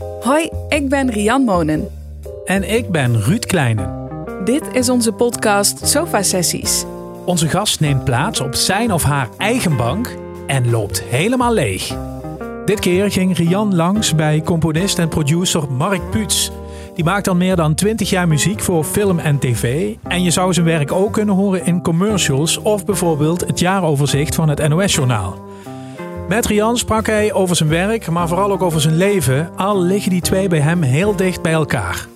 Hoi, ik ben Rian Monen. En ik ben Ruud Kleinen. Dit is onze podcast Sofa Sessies. Onze gast neemt plaats op zijn of haar eigen bank en loopt helemaal leeg. Dit keer ging Rian langs bij componist en producer Mark Puets. Die maakt al meer dan 20 jaar muziek voor film en tv. En je zou zijn werk ook kunnen horen in commercials of bijvoorbeeld het jaaroverzicht van het NOS-journaal. Met Rian sprak hij over zijn werk, maar vooral ook over zijn leven, al liggen die twee bij hem heel dicht bij elkaar.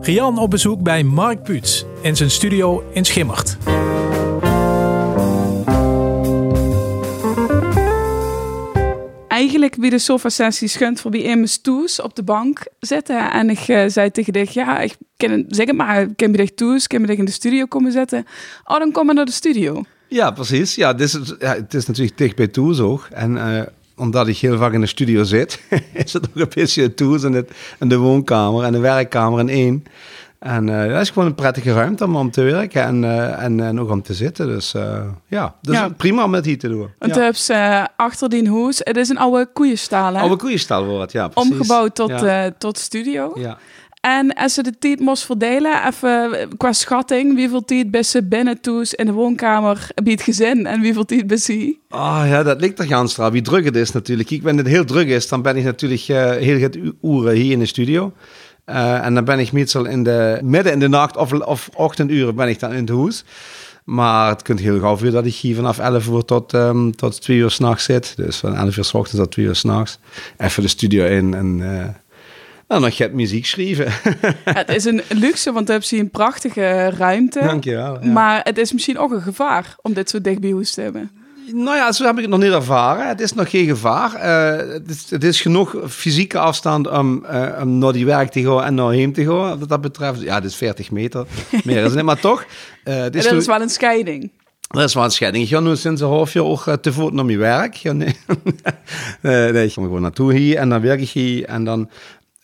Rian op bezoek bij Mark Puets in zijn studio in Schimmert. Eigenlijk wie de sofa-sessie schunt voor wie in stoes op de bank zitten. En ik uh, zei tegen dich, ja, ik ken, zeg het maar, ken me dich toes, ik ken me dich in de studio komen zetten. Oh, dan kom maar naar de studio. Ja, precies. Ja, dit is, ja, het is natuurlijk dicht bij Toes ook. En uh, omdat ik heel vaak in de studio zit, is het ook een beetje Toes in, het, in de woonkamer en de werkkamer in één. En uh, dat is gewoon een prettige ruimte om, om te werken en, uh, en, en ook om te zitten. Dus uh, ja, dus ja. prima om het hier te doen. Want ja. dus, achter die hoes, het is een oude koeienstal hè? Oude koeienstal wordt ja precies. Omgebouwd tot, ja. tot studio. Ja. En als ze de tijd moest verdelen, even qua schatting, wieveel tijd ben ze binnen toes in de woonkamer bij het gezin en wieveel tijd ben ze? Ah ja, dat ligt er gans Wie druk het is natuurlijk. Kijk, wanneer het heel druk is, dan ben ik natuurlijk uh, heel het uren hier in de studio. Uh, en dan ben ik meestal in de midden in de nacht of, of ochtenduren ben ik dan in het huis. Maar het kunt heel gauw weer dat ik hier vanaf 11 uur tot, um, tot 2 uur s'nachts zit. Dus van 11 uur s ochtends tot 2 uur s'nachts. Even de studio in en nou, dan gaat muziek schrijven. het is een luxe, want dan heb je een prachtige ruimte. Dankjewel. Ja. Maar het is misschien ook een gevaar om dit zo dicht bij huis te hebben. Nou ja, zo heb ik het nog niet ervaren. Het is nog geen gevaar. Uh, het, is, het, is, genoeg fysieke afstand om, uh, om naar die werk te gaan en naar heen te gaan. Wat dat betreft, ja, het is 40 meter. Meer is het niet, maar toch. Uh, het is dat is wel een scheiding. Dat is wel een scheiding. Ik ga nu sinds een half jaar ook te voet naar mijn werk. Ja, nee. nee, ik ga gewoon naartoe hier en dan werk ik hier. En dan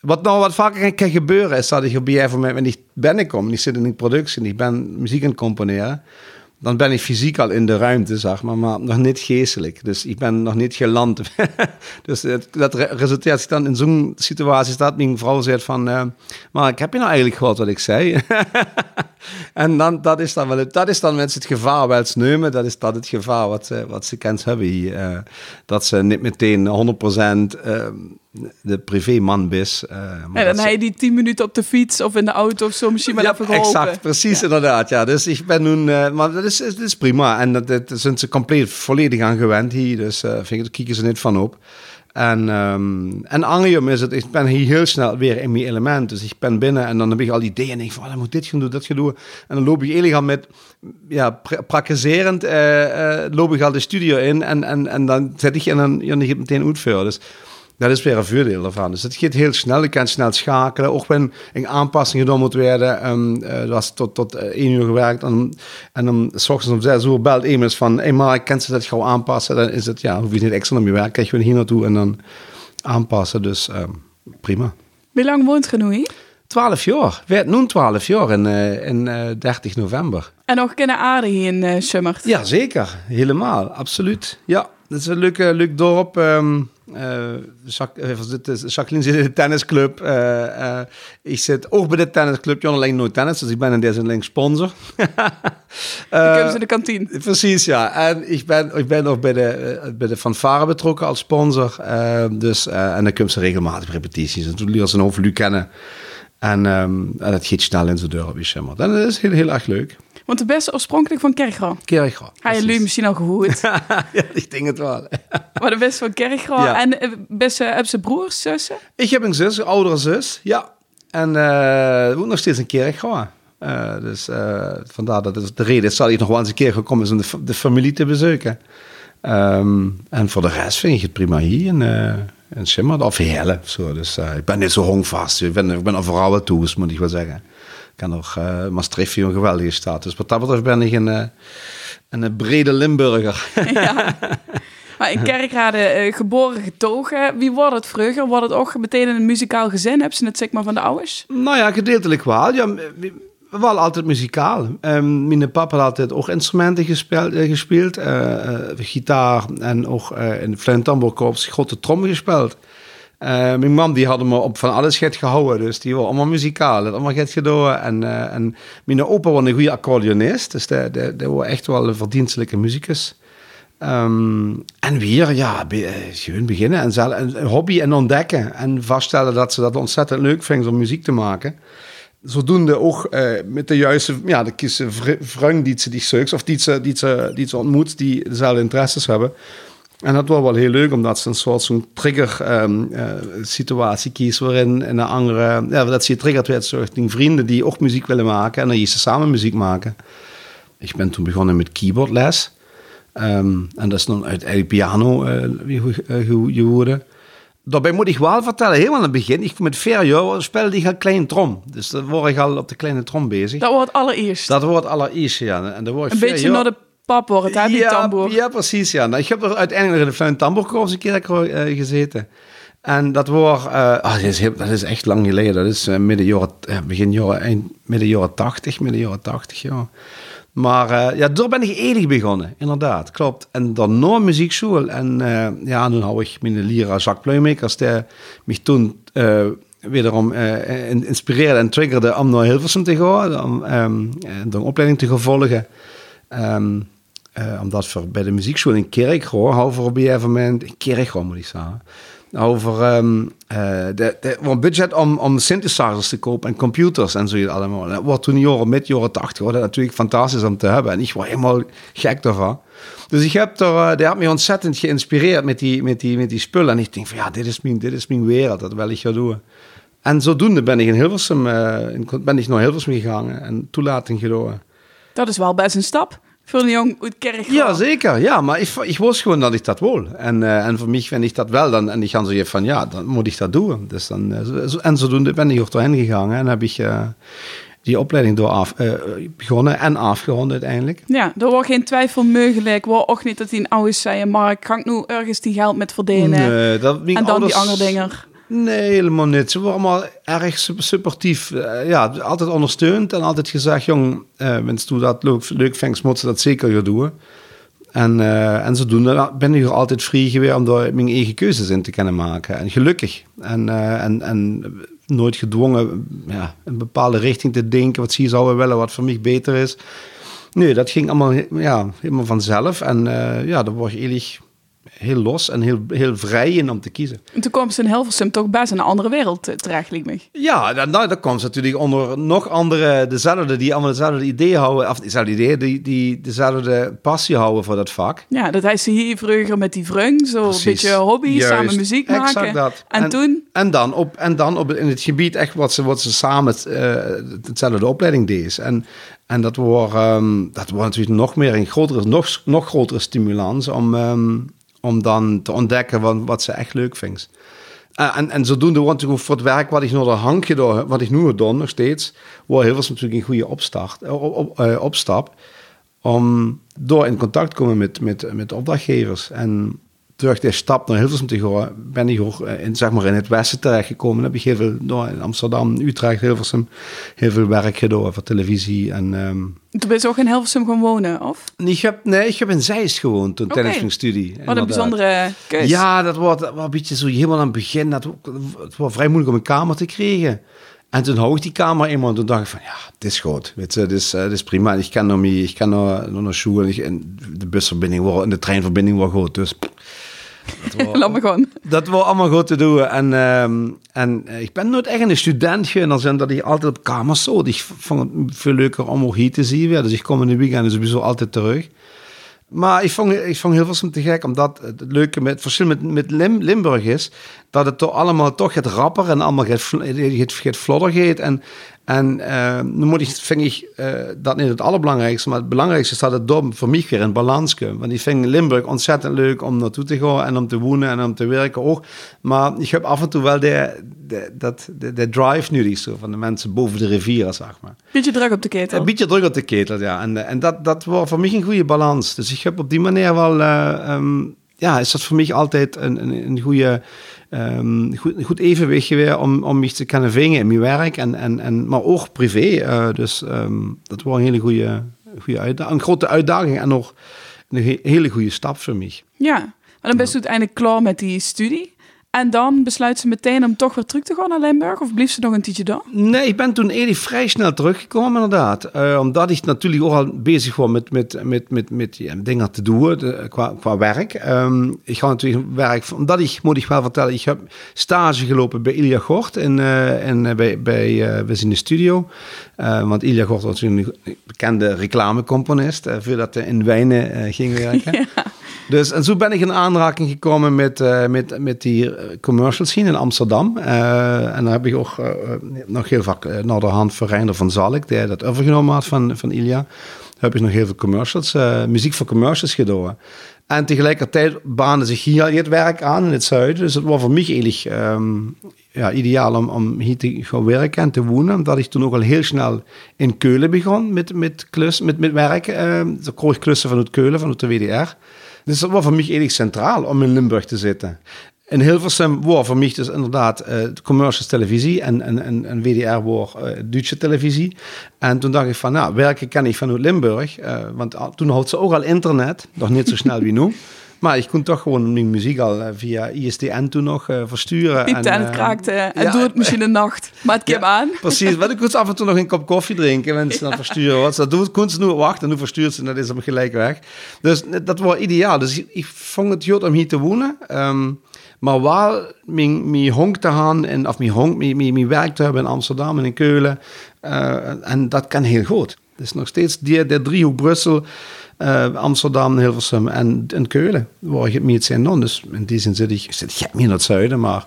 wat nou wat vaker kan gebeuren is dat ik op een gegeven moment, wanneer ik binnenkom, ik zit in de productie, ik ben muziek aan componeren, dan ben ik fysiek al in de ruimte, zeg maar, maar nog niet geestelijk. Dus ik ben nog niet geland. dus dat resulteert dan in zo'n situatie dat mijn vrouw zegt van, uh, maar ik heb je nou eigenlijk gehoord wat ik zei? en dan, dat is dan wel het, dat is dan mensen het gevaar wel eens nemen. Dat is dat het gevaar wat ze, wat ze kent hebben hier. Uh, dat ze niet meteen 100% uh, de privéman is. Uh, en dan hij die 10 minuten op de fiets of in de auto of zo misschien wel ja, even geholpen. Exact, precies ja. inderdaad. Ja, dus ik ben nu, maar dat is, dat is prima. En dat, dat zijn ze compleet volledig aan gewend hier. Dus uh, vind ik, daar kieken ze niet van op. En, um, en Anglium is het, ik ben hier heel snel weer in mijn element. Dus ik ben binnen en dan heb ik al ideeën en denk van, oh, dan moet dit gaan doen, dat gaan doen. En dan loop ik illegaal met, ja, pra praktiserend, uh, loop ik al de studio in en, en, en dan zet ik en dan, ja, dan meteen uitvoeren. Dus dat is weer een voordeel ervan. Dus het gaat heel snel. Ik kan snel schakelen. Ook wenn een aanpassing gedaan moet worden. Um, uh, dat was tot, tot uh, één uur gewerkt. En, en dan s ochtends om zes uur belt iemand van... Hé, hey, maar ik kan ze dat gauw aanpassen. Dan is het, ja, hoef je niet extra naar je werk. Krijg je hier naartoe en dan aanpassen. Dus um, prima. Hoe lang woont je nu hier? 12 jaar. Werd nu 12 jaar in, uh, in uh, 30 november. En nog kunnen aarde hier in uh? Ja, zeker. Helemaal. Absoluut. Ja, dat is een leuk, leuk dorp. Um, uh, Jacqueline zit in de tennisclub. Ik zit ook bij de tennisclub. Jan alleen nooit tennis, dus ik ben in deze link sponsor. uh, kunnen ze in de kantine. Precies, ja. En ik ben, ik ben ook bij de, bij de fanfare betrokken als sponsor. dus, en dan kunnen ze regelmatig repetities. En toen leren ze een overlu kennen. En, um, en dat gaat snel in zijn deur op je schimmer. Dat is heel, heel erg leuk. Want de beste oorspronkelijk van Kerkgra. Kerkgra. Ga je nu misschien al gehoord? ja, ik denk het wel. maar de beste van Kerkgra. Ja. En eh, beste, heb ze broers, zussen? Ik heb een zus, een oudere zus. Ja. En uh, woont nog steeds in Kerkgra. Uh, dus uh, vandaar dat is de reden is dat ik nog wel eens een keer gekomen is om de, de familie te bezoeken. Um, en voor de rest vind ik het prima hier in, uh, in Schimmer, of heerlijk. Zo. Dus ik ben niet zo hongvast. Ik ben, ik ben overal wat toes, moet ik wel zeggen kan nog uh, Maastricht een geweldige stad. Dus wat dat betreft ben ik een, uh, een brede Limburger. Ja. Maar in Kerkrade uh, geboren getogen. Wie wordt het vroeger? Wordt het ook meteen in een muzikaal gezin? Heb ze het zeg maar van de ouders? Nou ja, gedeeltelijk wel. Ja, we waren altijd muzikaal. Um, mijn papa had altijd ook instrumenten gespeeld, gespeeld uh, uh, gitaar en ook in het Flint Tambourkorps grote trom gespeeld. Uh, mijn mam die hadden me op van alles get gehouden, dus die was allemaal muzikaal, allemaal get. En, uh, en mijn opa was een goede accordeonist, dus dat was echt wel een verdienstelijke muzikus. Um, en weer, ja, be, gewoon beginnen en zelf, een hobby en ontdekken. En vaststellen dat ze dat ontzettend leuk vinden om muziek te maken. Zodoende ook met de juiste, ja, de kiezen die ze die zoekt, of die ze, die, ze, die ze ontmoet, die dezelfde interesses hebben. En dat was wel heel leuk, omdat ze een soort zo'n trigger um, uh, situatie kiezen waarin een andere, ja, dat ze getriggerd werd soort vrienden die ook muziek willen maken en dan je ze samen muziek maken. Ik ben toen begonnen met keyboardles. Um, en dat is dan uit piano uh, geworden. Daarbij moet ik wel vertellen, helemaal aan het begin, ik met vier jaar speelde ik al klein trom. Dus dan word ik al op de kleine trom bezig. Dat wordt allereerst. Dat wordt allereerst, ja. En dan word ik een beetje naar de pap wordt, hè, die ja, tamboer. Ja, precies, ja. Nou, ik heb er uiteindelijk in de Fluin Tambourkorps een keer uh, gezeten. En dat was, uh, oh, dat, is heel, dat is echt lang geleden. Dat is uh, midden jaren, begin jaren, eind, midden jaren 80, midden jaren 80, ja. Maar ja, daar ben ik eerlijk begonnen, inderdaad, klopt. En dan nog muziekschool. En ja, toen had ik mijn leraar Jacques Pluimakers, die mij toen wederom inspireerde en triggerde om naar Hilversum te gaan, om um, een opleiding te gaan volgen. Um, omdat voor bij de muziekschool in Kerkroo, hou voor op een gegeven moment, moet ik zeggen, over um, uh, de, de, een budget om, om synthesizers te kopen en computers en zo allemaal. Dat was toen jaren, mid jaren 80, was dat natuurlijk fantastisch om te hebben. En ik was helemaal gek daarvan. Dus ik heb er, uh, die had me ontzettend geïnspireerd met die, met, die, met die spullen. En ik denk van ja, dit is mijn, dit is mijn wereld, dat wil ik gaan doen. En zodoende ben ik in Hilversum, uh, ben ik naar Hilversum gegaan en toelating gedaan. Dat is wel best een stap voor een jong uit kerk. Ja, zeker. Ja, maar ik, ik wist gewoon dat ik dat wil. En, uh, en voor mij vind ik dat wel. Dan, en ik ga zo van, ja, dan moet ik dat doen. Dus dan, uh, en zodoende ben ik gegaan. En heb ik uh, die opleiding door af, begonnen en afgerond uiteindelijk. Ja, er was geen twijfel mogelijk. Was ook niet dat hij een oude zei, maar ik kan nu ergens die geld met verdienen. Nee, dat, en dan ouders, die andere dingen. Nee, helemaal niet. Ze waren allemaal erg supportief. Uh, ja, altijd ondersteund en altijd gezegd, jong, uh, wens toe dat leuk, leuk vindt, moet ze dat zeker gaan doen. En, uh, en zodoende ben ik er altijd vrij geweest om daar mijn eigen keuzes in te kunnen maken. En gelukkig. En, en, en nooit gedwongen ja, een bepaalde richting te denken, wat zie je zouden willen, wat voor mij beter is. Nee, dat ging allemaal ja, helemaal vanzelf. En ja, dat was eigenlijk heel los en heel, heel vrij in om te kiezen. En toen kwam ze in Hilversum toch best in een andere wereld terecht, lijkt me. Ja, dan, dan, dan kwam ze natuurlijk onder nog andere, dezelfde, die allemaal dezelfde ideeën houden, of dezelfde ideeën, die, die dezelfde passie houden voor dat vak. Ja, dat hij ze hier vroeger met die vriend, zo Precies. een beetje hobby, Juist. samen muziek maken. Exact dat. En, en, toen? En dan, op, en dan op, in het gebied echt wat ze, wat ze samen uh, hetzelfde opleiding deed. En, en dat wordt, um, dat wordt natuurlijk nog meer een grotere, nog, nog grotere stimulans om... Um, om dan te ontdekken wat, wat ze echt leuk vindt. Uh, en, en zodoende ik voor het werk wat ik hankje door, wat ik nu doe nog steeds, wordt heel veel natuurlijk een goede opstart, op, op, uh, opstap. Om door in contact te komen met, met, met opdrachtgevers. En terug de stap naar Hilversum te gaan, ben ik ook in, zeg maar in het westen terechtgekomen. Dan heb ik heel veel door in Amsterdam, Utrecht, Hilversum, heel veel werk gedaan voor televisie. En, um, Toen ben je ook in Hilversum gaan wonen, of? Ik heb, nee, ik heb in Zeist gewoond toen okay. tijdens mijn studie. Wat een bijzondere keus. Ja, dat was, dat was een beetje zo helemaal aan het begin. Dat, het was vrij moeilijk om een kamer te krijgen. En toen hou ik die kamer eenmaal en toen dacht ik van, ja, dit is goed. Weet je, dit is, dit is prima. Ik kan nog mee, ik kan nog, nog naar school en, de busverbinding wordt, en de treinverbinding wordt goed. Dus dat Laat me gewoon. Dat was allemaal goed te doen. En, um, en ik ben nooit echt een student in de dat ik altijd op kamers zo. Ik vond het veel leuker om ook hier te zien. Dus ik kom in de weekend sowieso altijd terug. Maar ik vond, ik vond veel te gek, omdat het leuke met het verschil met, met Lim, Limburg is, dat het toch allemaal toch het rapper en allemaal het, het, het vlodder gaat. En, en uh, nu moet ik, vind ik uh, dat niet het allerbelangrijkste, maar het belangrijkste is dat het dorp voor mij weer in balans komt. Want ik vind Limburg ontzettend leuk om naartoe te gaan en om te wonen en om te werken ook. Maar ik heb af en toe wel de, de, dat, de, de drive nu die zo van de mensen boven de rivieren, zeg maar. Beetje druk op de ketel. Een beetje druk op de ketel, ja. En, en dat, dat was voor mij een goede balans. Dus ik heb op die manier wel, uh, um, ja, is dat voor mij altijd een, een, een goede um, goed, goed evenwicht weer om, om mich te kunnen vingen in mijn werk, en, en, en, maar ook privé. Uh, dus um, dat was een hele goede, goede uitdaging, een grote uitdaging en nog een hele goede stap voor mij. Ja, maar dan ben je uiteindelijk klaar met die studie. En dan besluit ze meteen om toch weer terug te gaan naar Limburg? Of blief ze nog een tijdje daar? Nee, ik ben toen eigenlijk vrij snel teruggekomen, inderdaad. Uh, omdat ik natuurlijk ook al bezig was met, met, met, met, met ja, dingen te doen de, qua, qua werk. Um, ik ga natuurlijk werk, omdat ik, moet ik wel vertellen, ik heb stage gelopen bij Ilja Gort en, uh, en bij, bij uh, we zijn in de studio. want Ilja Gort was een bekende reclamecomponist, voordat hij in Wijnen ging werken. ja. Dus, en zo ben ik in aanraking gekomen met, uh, met, met die eh, commercial scene in Amsterdam. Uh, en dan heb ik ook nog heel vaak naar de hand van Reinder van Zalk, die dat overgenomen had van, van Ilja. Heb ik nog heel veel commercials, muziek voor commercials gedaan. En tegelijkertijd baande zich hier het werk aan in het zuiden. Dus het was voor mij eigenlijk um, ja, ideaal om, om hier te gaan werken en te wonen. Omdat ik toen ook al heel snel in Keulen begon met, met, klus, met, met werk. De kreeg klussen vanuit Keulen, vanuit de WDR. Dus dat was voor mij eigenlijk centraal om in Limburg te zitten. In Hilversum was voor mij dus inderdaad uh, televisie en, en, en, en WDR was uh, Duitse televisie. En toen dacht ik van, nou, werken kan ik vanuit Limburg. Uh, want toen had ze ook al internet, nog niet zo snel wie nu. Maar ik kon toch gewoon mijn muziek al via ISDN toen nog uh, versturen. Piepte en, en het kraakte en ja, doe het misschien een nacht. Maar het kwam aan. Precies, want ik kon af en toe nog een kop koffie drinken. Mensen ja. dan versturen. Wat ze dat doen, kon ze nu wachten en nu verstuurt ze en dat is hem gelijk weg. Dus dat was ideaal. Dus ik, ik vond het goed om hier te wonen. Um, maar wel mijn, mijn honk te gaan, en, of mijn, honk, mijn, mijn, mijn werk te hebben in Amsterdam en in Keulen. Uh, en dat kan heel goed. Dus nog steeds die, de driehoek Brussel, uh, Amsterdam, Hilversum en, en Keulen, waar ik het meer zijn dan. Dus in die zin zit ik, zit ik meer naar het zuiden, maar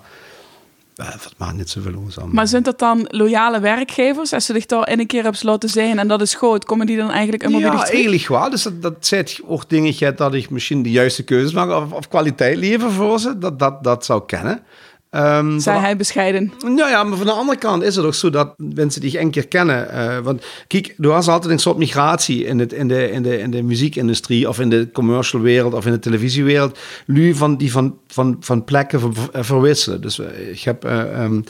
uh, dat maakt niet zoveel ons Maar zijn dat dan loyale werkgevers? Als ze zich daar in een keer hebben laten zijn en dat is goed, komen die dan eigenlijk immer ja, weer terug? Ja, eigenlijk wel. Dus dat, dat zet ook dingetje dat ik misschien de juiste keuzes maak of, of kwaliteit leveren voor ze. Dat, dat, dat zou kennen. Um, Zei hij bescheiden? Nou ja, maar van de andere kant is het ook zo dat mensen die een keer kennen. Uh, want kijk, er was altijd een soort migratie in, het, in, de, in, de, in de muziekindustrie of in de commercial wereld of in de televisiewereld. Nu van die van, van, van plekken ver, eh, verwisselen. Dus uh, ik heb uh, um,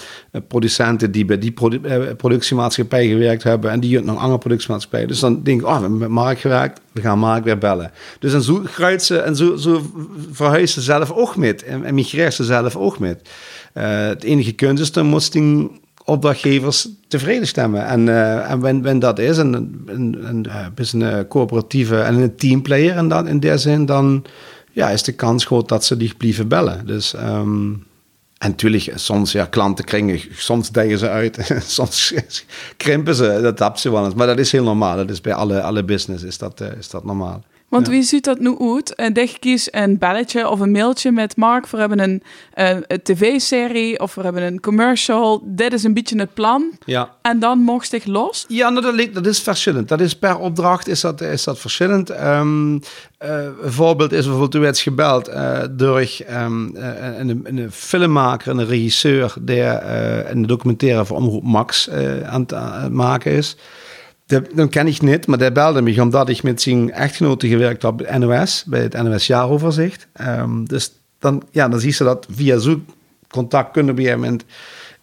producenten die bij die produ productiemaatschappij gewerkt hebben en die nog andere productiemaatschappij. Dus dan denk ik, oh, we hebben met Mark gewerkt, we gaan Mark weer bellen. Dus dan zo gruit ze en zo, zo verhuist ze zelf ook met en, en migreert ze zelf ook met. Uh, het enige kunst is, dan moesten opdrachtgevers tevreden stemmen. En, uh, en wenn dat is, een, een, een, een, een coöperatieve en een teamplayer in, dat, in die zin, dan ja, is de kans groot dat ze die blijven bellen. Dus, um, en natuurlijk, soms, ja, klanten kringen, soms dijgen ze uit, soms krimpen ze, dat heb ze wel eens. Maar dat is heel normaal, dat is bij alle, alle business is dat, uh, is dat normaal. Want wie ziet dat nu uit? En ik kies een belletje of een mailtje met Mark. We hebben een, uh, een tv-serie of we hebben een commercial. Dit is een beetje het plan. Ja. En dan mocht ik los? Ja, nou, dat, dat is verschillend. Dat is per opdracht is dat, is dat verschillend. Um, uh, een voorbeeld is bijvoorbeeld, u werd gebeld uh, door um, een, een, filmmaker en een regisseur die een documentaire voor Omroep Max aan het maken is. Dat, ken ik niet, maar hij belde me omdat ik met zijn echtgenote gewerkt heb bij NOS, bij het NOS Jaaroverzicht. Um, dus dan, ja, dan zie ze dat via zo'n contact kunnen een gegeven moment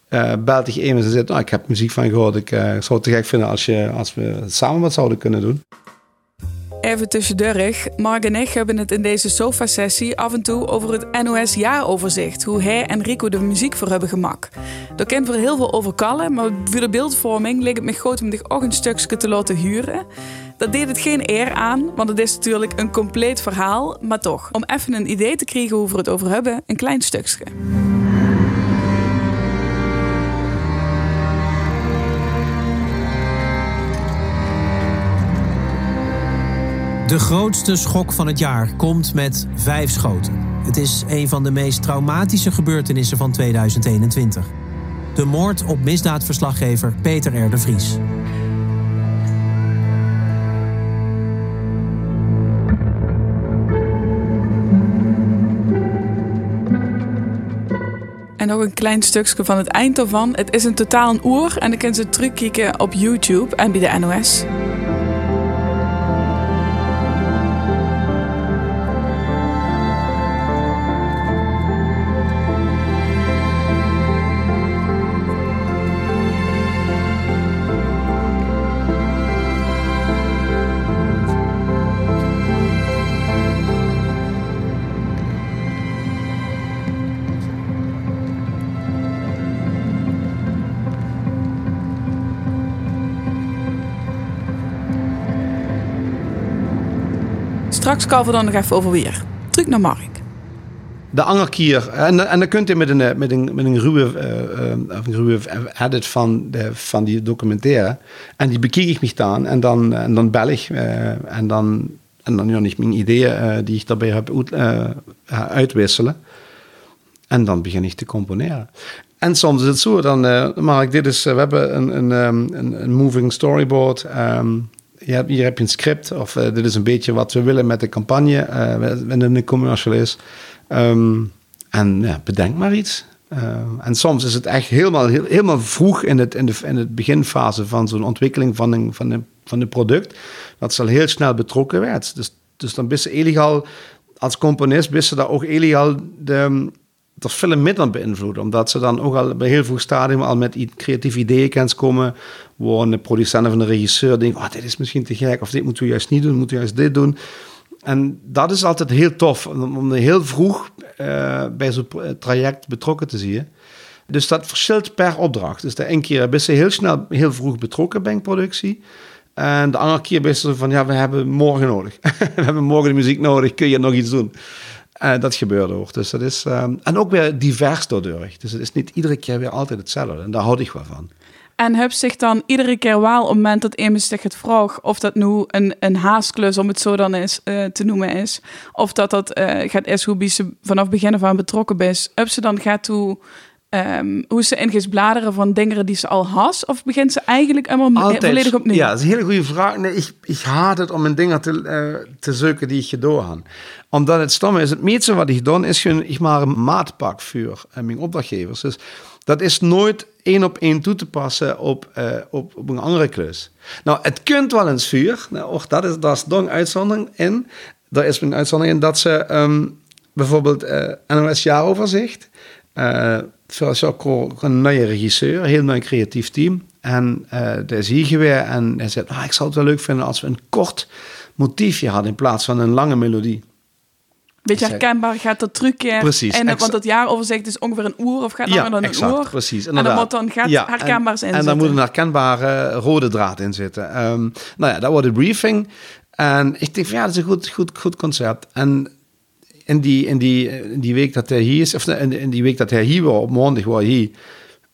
uh, belt ik even en zegt, oh, ik heb muziek van gehoord, ik uh, zou het te gek vinden als, je, als we samen wat zouden kunnen doen. Even tussendoor, Mark en ik hebben het in deze sofa-sessie af en toe over het NOS-jaaroverzicht. Hoe hij en Rico de muziek voor hebben gemak. Daar kent we heel veel over kallen, maar voor de beeldvorming leek het me goed om zich ook een stukje te laten huren. Dat deed het geen eer aan, want het is natuurlijk een compleet verhaal, maar toch. Om even een idee te krijgen hoe we het over hebben, een klein stukje. De grootste schok van het jaar komt met vijf schoten. Het is een van de meest traumatische gebeurtenissen van 2021. De moord op misdaadverslaggever Peter R. de Vries. En nog een klein stukje van het eind ervan. Het is in totaal een uur en dan kan ze terugkijken op YouTube en bij de NOS. Straks kalven we dan nog even over weer. Terug naar Mark. De anarchier. En, en dan kunt u met een, met een, met een ruwe, uh, een ruwe edit van, de, van die documentaire. En die bekijk ik mich dan. En dan, en dan bel ik. En dan, en dan ja, niet mijn ideeën die ik daarbij heb uitwisselen. En dan begin ik te componeren. En soms is het zo, dan, Mark, dit is, we hebben een, een, een, een moving storyboard. Um, je hebt, hier heb je een script, of uh, dit is een beetje wat we willen met de campagne, uh, wanneer een commercial is. Um, en ja, bedenk maar iets. Uh, en soms is het echt helemaal, heel, helemaal vroeg in het, in, de, in het beginfase van zo'n ontwikkeling van een, van, een, van een product, dat ze al heel snel betrokken werd. Dus, dus dan bist ze illegaal, als componist, bist ze daar ook illegaal de, dat film met aan beïnvloeden. Omdat ze dan ook al bij heel vroeg stadium al met creatieve ideeën komen. Waar een producent of een regisseur denkt, oh, dit is misschien te gek. Of dit moeten we juist niet doen, moeten we juist dit doen. En dat is altijd heel tof, om heel vroeg uh, bij zo'n traject betrokken te zien. Dus dat verschilt per opdracht. Dus de ene keer ben je heel snel, heel vroeg betrokken bij een productie. En de andere keer ben je van, ja, we hebben morgen nodig. we hebben morgen de muziek nodig, kun je nog iets doen? Dat gebeurde ook. Dus dat is, um, en ook weer divers doordurig. Dus het is niet iedere keer weer altijd hetzelfde. En daar houd ik wel van. En heb zich dan iedere keer wel op het moment dat iemand zich het vraagt of dat nu een, een haasklus, om het zo dan is, uh, te noemen is, of dat dat uh, gaat is hoe ze vanaf begin af aan betrokken is, heb ze dan gaat toe Um, hoe ze in bladeren van dingen die ze al has? Of begint ze eigenlijk helemaal Altijd. volledig opnieuw? Ja, dat is een hele goede vraag. Nee, ik, ik haat het om een dingen te, uh, te zoeken die ik gedaan heb. Omdat het stomme is, het meeste wat ik doe, is gewoon, ik maar een maatpak voor mijn opdrachtgevers. Dus dat is nooit één op één toe te passen op, uh, op, op een andere klus. Nou, het kunt wel eens vuur. Nou, och, dat is, dat is een uitzondering in. Daar is een uitzondering in dat ze um, bijvoorbeeld NOS jaaroverzicht... Uh, zoals ook een nieuwe regisseur, heel nieuw creatief team. En uh, daar is hier geweest en hij zei, ah, ik zou het wel leuk vinden als we een kort motiefje hadden in plaats van een lange melodie. Beetje herkenbaar gaat dat trucje. Precies. En, want dat jaaroverzicht is ongeveer een uur of gaat langer dan een uur. precies. En dan moet dan gaat ja, herkenbaar zijn. En dan moet een herkenbare rode draad in zitten. Um, nou ja, dat wordt de briefing. En ik denk van ja, dat is een goed, goed, goed concept. En in die, in, die, in die week dat hij hier is, of in, in die week dat hij hier was, op maandag was hij hier.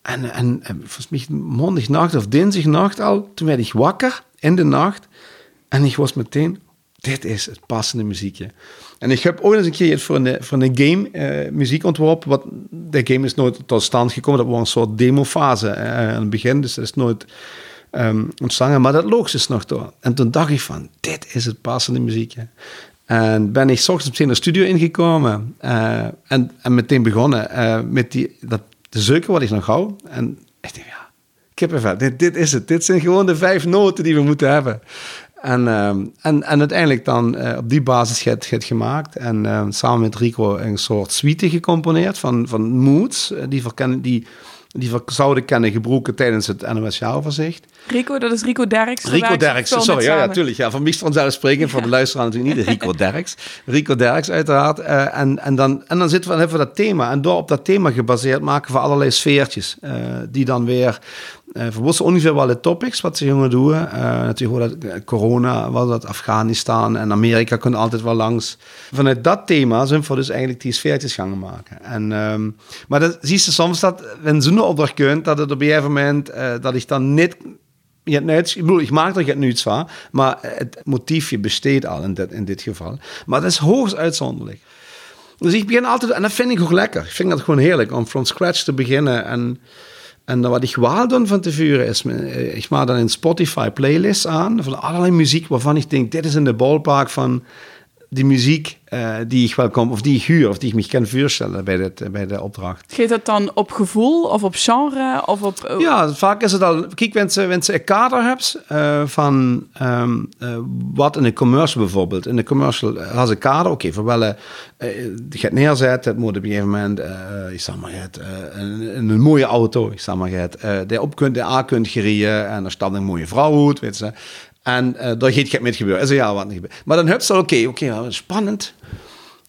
En, en, en volgens mij maandagnacht of dinsdagnacht al, toen werd ik wakker in de nacht. En ik was meteen, dit is het passende muziekje. En ik heb ooit eens een keer voor een, voor een game uh, muziek ontworpen. Wat, de game is nooit tot stand gekomen. Dat was een soort demofase uh, aan het begin. Dus dat is nooit um, ontstangen. Maar dat logisch is nog door. En toen dacht ik van, dit is het passende muziekje. En ben ik s ochtends meteen de studio ingekomen en, en meteen begonnen met die, dat, de zoeken wat ik nog hou. En ik dacht, ja, kippenvel, dit, dit is het. Dit zijn gewoon de vijf noten die we moeten hebben. En, uh, en, en uiteindelijk dan op die basis het, het gemaakt. En samen met Rico een soort suite gecomponeerd van, van moods. die, verkennen, die die zouden kennen gebroken tijdens het NOS Jaaroverzicht. Rico, dat is Rico Derks. Rico Derks, sorry, ja, natuurlijk. Ja, van Miestran vanzelfsprekend, voor de luisteraar natuurlijk niet. Rico Derks. Rico Derks uiteraard. Uh, en, en, dan, en dan zitten we even dat thema. En door op dat thema gebaseerd maken we allerlei sfeertjes. Die dan weer we wisten ongeveer wel de topics wat ze gingen doen. Uh, natuurlijk dat corona, was dat Afghanistan en Amerika kunnen altijd wel langs. Vanuit dat thema zijn we dus eigenlijk die sfeertjes gaan maken. En, um, maar dat zie je soms dat, wenn zo'n opdracht kunt, dat het op een gegeven moment, dat ik dan niet je net, ik bedoel, ik maak er nu iets van, maar het motiefje besteedt al in dit, in dit geval. Maar dat is hoogst uitzonderlijk. Dus ik begin altijd, en dat vind ik ook lekker. Ik vind dat gewoon heerlijk om from scratch te beginnen. En en wat ik wel doe van tevoren is, eh, ik maak dan een Spotify playlist aan van allerlei muziek waarvan ik denk, dit is in de ballpark van die muziek uh, die ik wel kom, of die ik huur, of die ik me kan voorstellen bij, dit, bij de opdracht. Geeft dat dan op gevoel, of op genre, of op... Uh... Ja, vaak is het al... Kijk, wanneer ze een kader hebt uh, van um, wat in een commercial bijvoorbeeld. In een commercial has een kader, oké, okay, voor welke je het neerzetten, het moet op een gegeven moment, ik zeg maar het, een, een, mooie auto, ik zeg maar het, de op kunt, de A kunt gereden en er staat een mooie vrouw uit, weet je. En uh, daar gaat het gebeuren. Is ja wat niet gebeuren. Maar dan heb je oké, oké, spannend.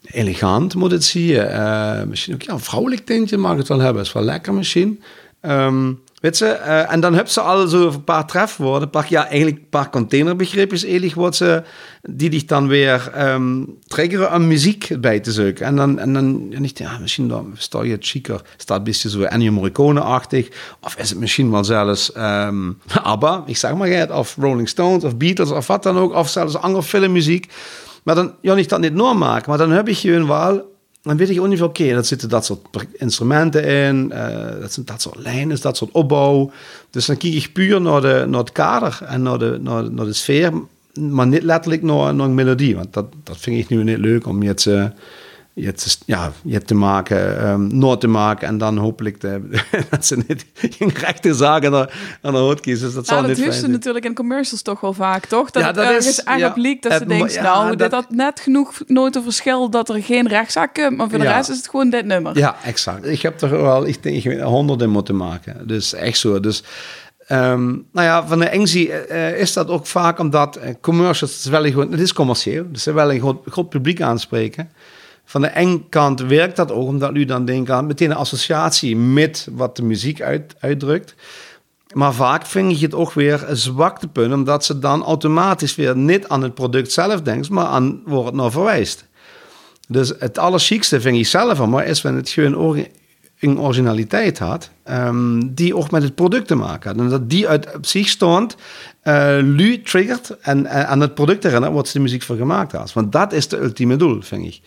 Elegant moet het zien. Uh, misschien ook ja, een vrouwelijk tintje mag het wel hebben. Is wel lekker misschien. Um, Weet ze? Uh, en dan heb ze al zo een paar trefwoorden, een paar, ja, eigenlijk een paar containerbegripjes, eigenlijk, wat ze, die dich dan weer um, triggeren om muziek bij te zoeken. En dan, en dan niet, ja, misschien dan sta je het chiquer, staat een beetje zo Ennio Morricone-achtig, of is het misschien wel zelfs um, ABBA, ik zeg maar het, of Rolling Stones, of Beatles, of wat dan ook, of zelfs andere filmmuziek. Maar dan, ja, niet dat niet maken, maar dan heb je gewoon wel dan weet ik niet, oké, dat zitten dat soort instrumenten in, uh, dat zijn dat soort lijnen, dat soort opbouw. Dus dan kijk ik puur naar, de, naar het kader en naar de, naar, de sfeer, maar niet letterlijk naar, naar een melodie. Want dat, dat vind ik nu niet leuk om je te, je te, ja, je te maken, um, nood te maken en dan hopelijk de, dat ze niet geen rechte zaken aan de, aan de hoofd kiezen. Dus dat zal dat niet natuurlijk in commercials toch wel vaak, toch? Dat ja, dat ergens is, eigenlijk ja, dat ze denkt, nou, dit had net genoeg nooit een verschil dat er geen rechtszaak komt, maar voor de rest is het gewoon dit nummer. Ja, exact. Ik heb er wel, ik denk, honderden moeten maken. Dus echt zo. Dus Um, nou ja, van de Engzie uh, is dat ook vaak omdat uh, commercials, het is wel gewoon, het is commercieel, dus ze willen een groot, groot publiek aanspreken. Van de ene kant werkt dat ook, omdat u dan denkt aan meteen een associatie met wat de muziek uit, uitdrukt. Maar vaak vind je het ook weer een zwaktepunt, omdat ze dan automatisch weer niet aan het product zelf denkt, maar aan waar het naar verwijst. Dus het allerchiekste vind ik zelf maar is wanneer het gewoon een originaliteit had, um, die ook met het product te maken had. En dat die uit op zich stond, uh, lu triggert en uh, aan het product herinnert wat ze de muziek voor gemaakt had. Want dat is de ultieme doel, vind ik.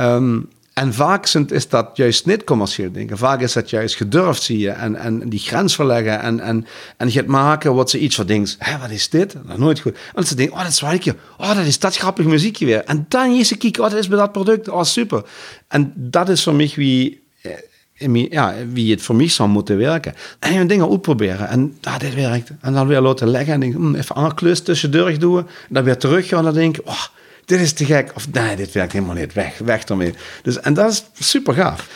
Um, en vaak is dat juist niet commercieel denken. Vaak is dat juist gedurfd, zie je. En, en die grens verleggen. En, en, en gaat maken wat ze iets van denkt. Hé, wat is dit? Nooit goed. En ze denken, oh, dat is wel Oh, dat is dat grappig muziekje weer. En dan je ze kijken, oh, dat is bij dat product. Oh, super. En dat is voor mij wie, eh, ja, wie het voor mij zou moeten werken. En je dingen uitproberen. En ah, dit werkt. En dan weer laten leggen. En denk, hm, even een klus tussendoor doen. En dan weer terug gaan. En dan denk ik, oh, dit is te gek. Of nee, dit werkt helemaal niet. Weg, weg ermee. Dus, en dat is super gaaf.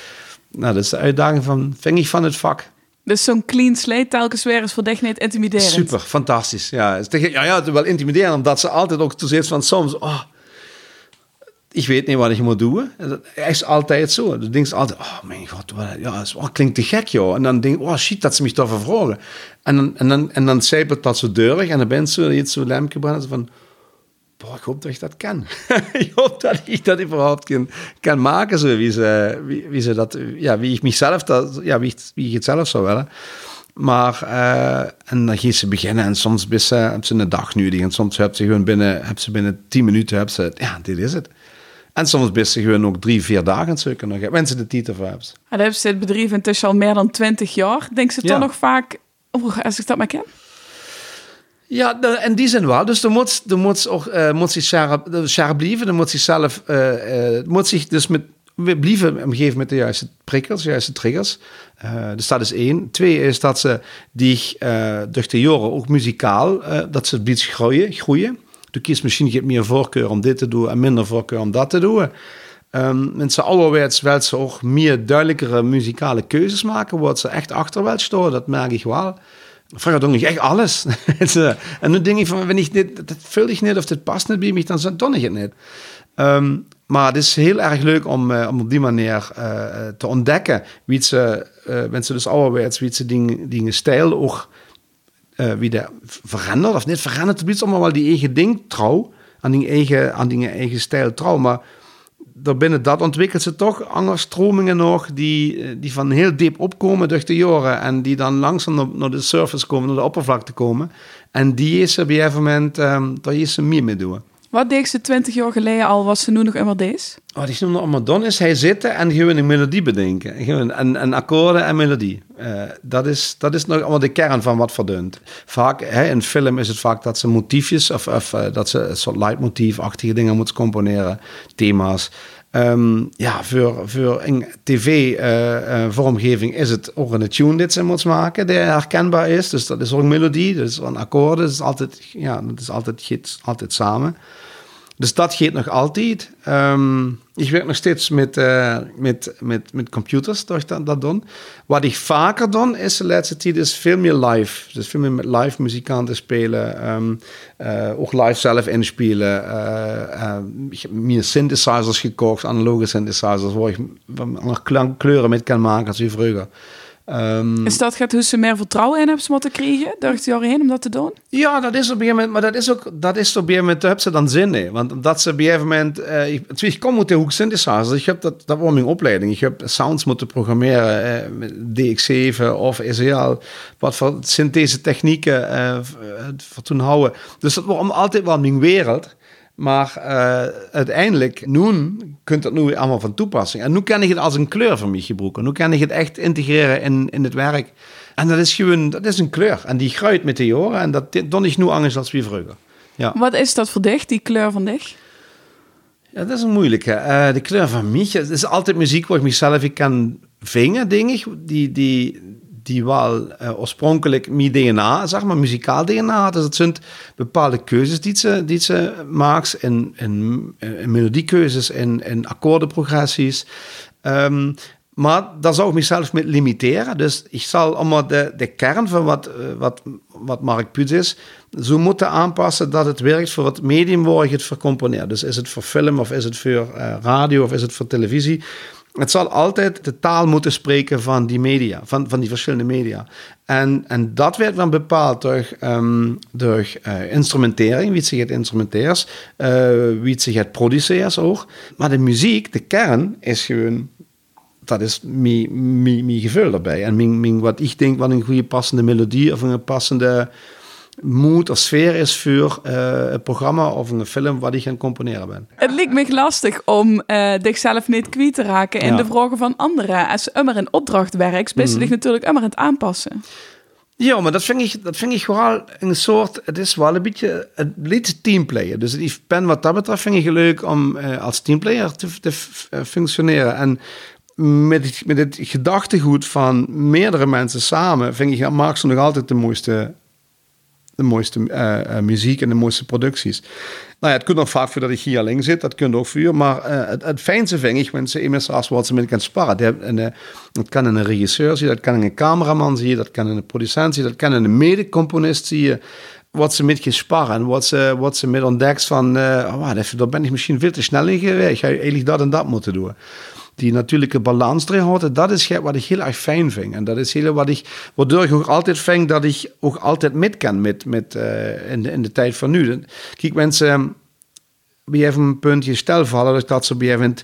Nou, dat is de uitdaging van, vind ik, van het vak. Dus zo'n clean slate telkens weer is voor niet intimiderend. Super, fantastisch. Ja, ja, ja, het is wel intimiderend, omdat ze altijd ook toezicht van soms... Oh, ik weet niet wat ik moet doen. Dat is altijd zo. Dan denk je altijd, oh mijn god, wat, ja, dat oh, klinkt te gek, joh. En dan denk ik, oh shit, dat ze mich toch vragen. En dan, en dan, en dan zijpelt dat zo deurig en dan ben je zo, iets zo van boah, ik hoop dat ik dat kan. ik hoop dat ik dat überhaupt kan, kan maken, zo wie ze, wie, wie ze dat, ja, wie ik mezelf dat, ja, wie, wie ik het zelf zou willen. Maar, uh, en dan gaat ze beginnen en soms best ze, hebben ze een dag nodig en soms hebben ze gewoon binnen, hebben ze binnen tien minuten, hebben ze, ja, dit is het. En soms best ze gewoon ook drie, vier dagen zoeken nog, mensen de titel voor hebben. En dan hebben ze het bedrijf intussen al meer dan twintig jaar. Denk ze toch nog vaak, oh, als ik dat maar ken? Ja, en die zijn wel. Dus dan moet, dan moet, ook, uh, moet zich scherp blijven. Dan moet zich zelf, uh, uh, moet zich dus met, blijven omgeven met de juiste prikkels, de juiste triggers. dus dat is één. Twee is dat ze die door de jaren ook muzikaal, dat ze iets groeien. groeien. Du kiest misschien meer voorkeur om dit te doen en minder voorkeur om dat te doen. Um, mensen ouderwets wel ze ook meer duidelijkere muzikale keuzes maken, wat ze echt achter wel staan, dat merk ik wel. Vroeger doe ik echt alles. en nu denk ik van, wenn ich niet, dat vul ik niet of dit past niet bij mij, dan doe ik het niet. Um, maar het is heel erg leuk om, uh, om op die manier uh, te ontdekken wie ze, uh, mensen dus ouderwets, wie ze dingen, dingen stijl ook wie de verandert of niet verandert. Het is allemaal wel die eigen ding trouw, aan die eigen, aan die eigen stijl trouw. Maar binnen dat ontwikkelt ze toch andere stromingen nog die, eh, die van heel diep opkomen door de jaren en die dan langzaam naar, de surface komen, naar de oppervlakte komen. En die is bij een moment, um, daar is ze meer mee doen. Wat deed ze twintig jaar geleden al, was ze nu nog? Wat ik nu nog allemaal doen is hij zitten en gewoon een melodie bedenken. Gewoon een, een akkoorden en melodie. Uh, dat, is, dat is nog allemaal de kern van wat verdunt. Vaak, hè, in film is het vaak dat ze motiefjes of, of uh, dat ze een soort leidmotiefachtige dingen moeten componeren. Thema's. Um, ja, voor, voor een tv-vormgeving uh, uh, is het ook een tune dit ze moet maken, die herkenbaar is. Dus dat is ook een melodie, dat is een akkoord, dat is altijd, ja, dat is altijd, altijd samen. Dus dat gaat nog altijd. Um, ik werk nog steeds met, uh, met, met, computers, dat dat, dat doen. Wat ik vaker doe, is de laatste tijd is veel meer live. Dus veel meer met live muzikanten spelen. Um, uh, ook live zelf inspelen. Uh, ik meer synthesizers gekocht, analoge synthesizers, waar ik andere kleuren mee kan maken als je vroeger. Um, is dat gaat hoe ze meer vertrouwen in hebben moeten krijgen door het jaar heen om dat te doen? Ja, dat is op een moment, maar dat is ook, dat is op een moment, hebben ze dan zin in. Want dat ze op een moment, uh, ik, ik kom met de hoek synthesizer, ik heb dat, dat was mijn opleiding. Ik heb sounds moeten programmeren, uh, met DX7 of SEL, wat voor synthese technieken uh, voor toen houden. Dus dat was altijd wel mijn wereld. Maar uh, uiteindelijk, nu kunt dat nu allemaal van toepassing. En nu kan ik het als een kleur voor mij gebruiken. Nu kan ik het echt integreren in, in het werk. En dat is gewoon, dat is een kleur. En die groeit met de jaren. En dat dan is nu anders als wie vroeger. Ja. Wat is dat voor dich, die kleur van dich? Ja, dat is een moeilijke. Uh, de kleur van mij, het is altijd muziek waar ik mezelf ik kan vingen, dingen die, die, die wel uh, oorspronkelijk mijn DNA, zeg maar, muzikaal DNA. Dus het zijn bepaalde keuzes die ze, die ze maakt. In, in, melodiekeuzes, in, in akkoordenprogressies. Um, maar daar zou ik mezelf met limiteren. Dus ik zal allemaal de, de kern van wat, uh, wat, wat Mark Puts is, zo moeten aanpassen dat het werkt voor het medium waar ik het vercomponeer. Dus is het voor film of is het voor uh, radio of is het voor televisie? Het zal altijd de taal moeten spreken van die media, van, van die verschillende media. En, en dat werd dan bepaald door, um, door uh, instrumentering, wie zich het instrumenteers, uh, wie zich het produceert ook. Maar de muziek, de kern, is gewoon dat is mijn, mijn, mijn gevoel daarbij. En mijn, mijn, wat ik denk wat een goede passende melodie of een passende mood of sfeer is voor uh, een programma of een film wat ik gaan componeren ben. Het lijkt me lastig om uh, zichzelf niet kwijt te raken in ja. de vragen van anderen. Als je immer in opdracht werkt, ben je mm. natuurlijk immer aan het aanpassen. Ja, maar dat vind ik, dat vind ik vooral een soort, het is wel een beetje, het lied teamplayer. Dus ik ben wat dat betreft vind ik leuk om uh, als teamplayer te, te functioneren. En met het, met het gedachtegoed van meerdere mensen samen, vind ik, dat maakt ze nog altijd de mooiste de mooiste uh, uh, muziek en de mooiste producties. Nou ja, het kan nog vaak voor dat ik hier alleen zit, dat kunt ook voor. Maar uh, het, fijnste vind ik, mensen immers als wat ze met kan sparren. Dat, kan een regisseur zien, dat kan een cameraman zien, dat kan een producent zien, dat kan een medecomponist zien. Wat ze met en wat ze, wat ze met ontdekt van, oh, daar ben ik misschien veel te snel in geweest. Je eigenlijk dat en dat moeten doen die natuurlijke balans erin houden, dat is wat ik heel erg fijn vind. En dat is heel wat ik, waardoor ik ook altijd vind dat ik ook altijd met kan met, met, uh, in, de, in de tijd van nu. Kijk, mensen bij even een puntje stel vallen, dat ze bij even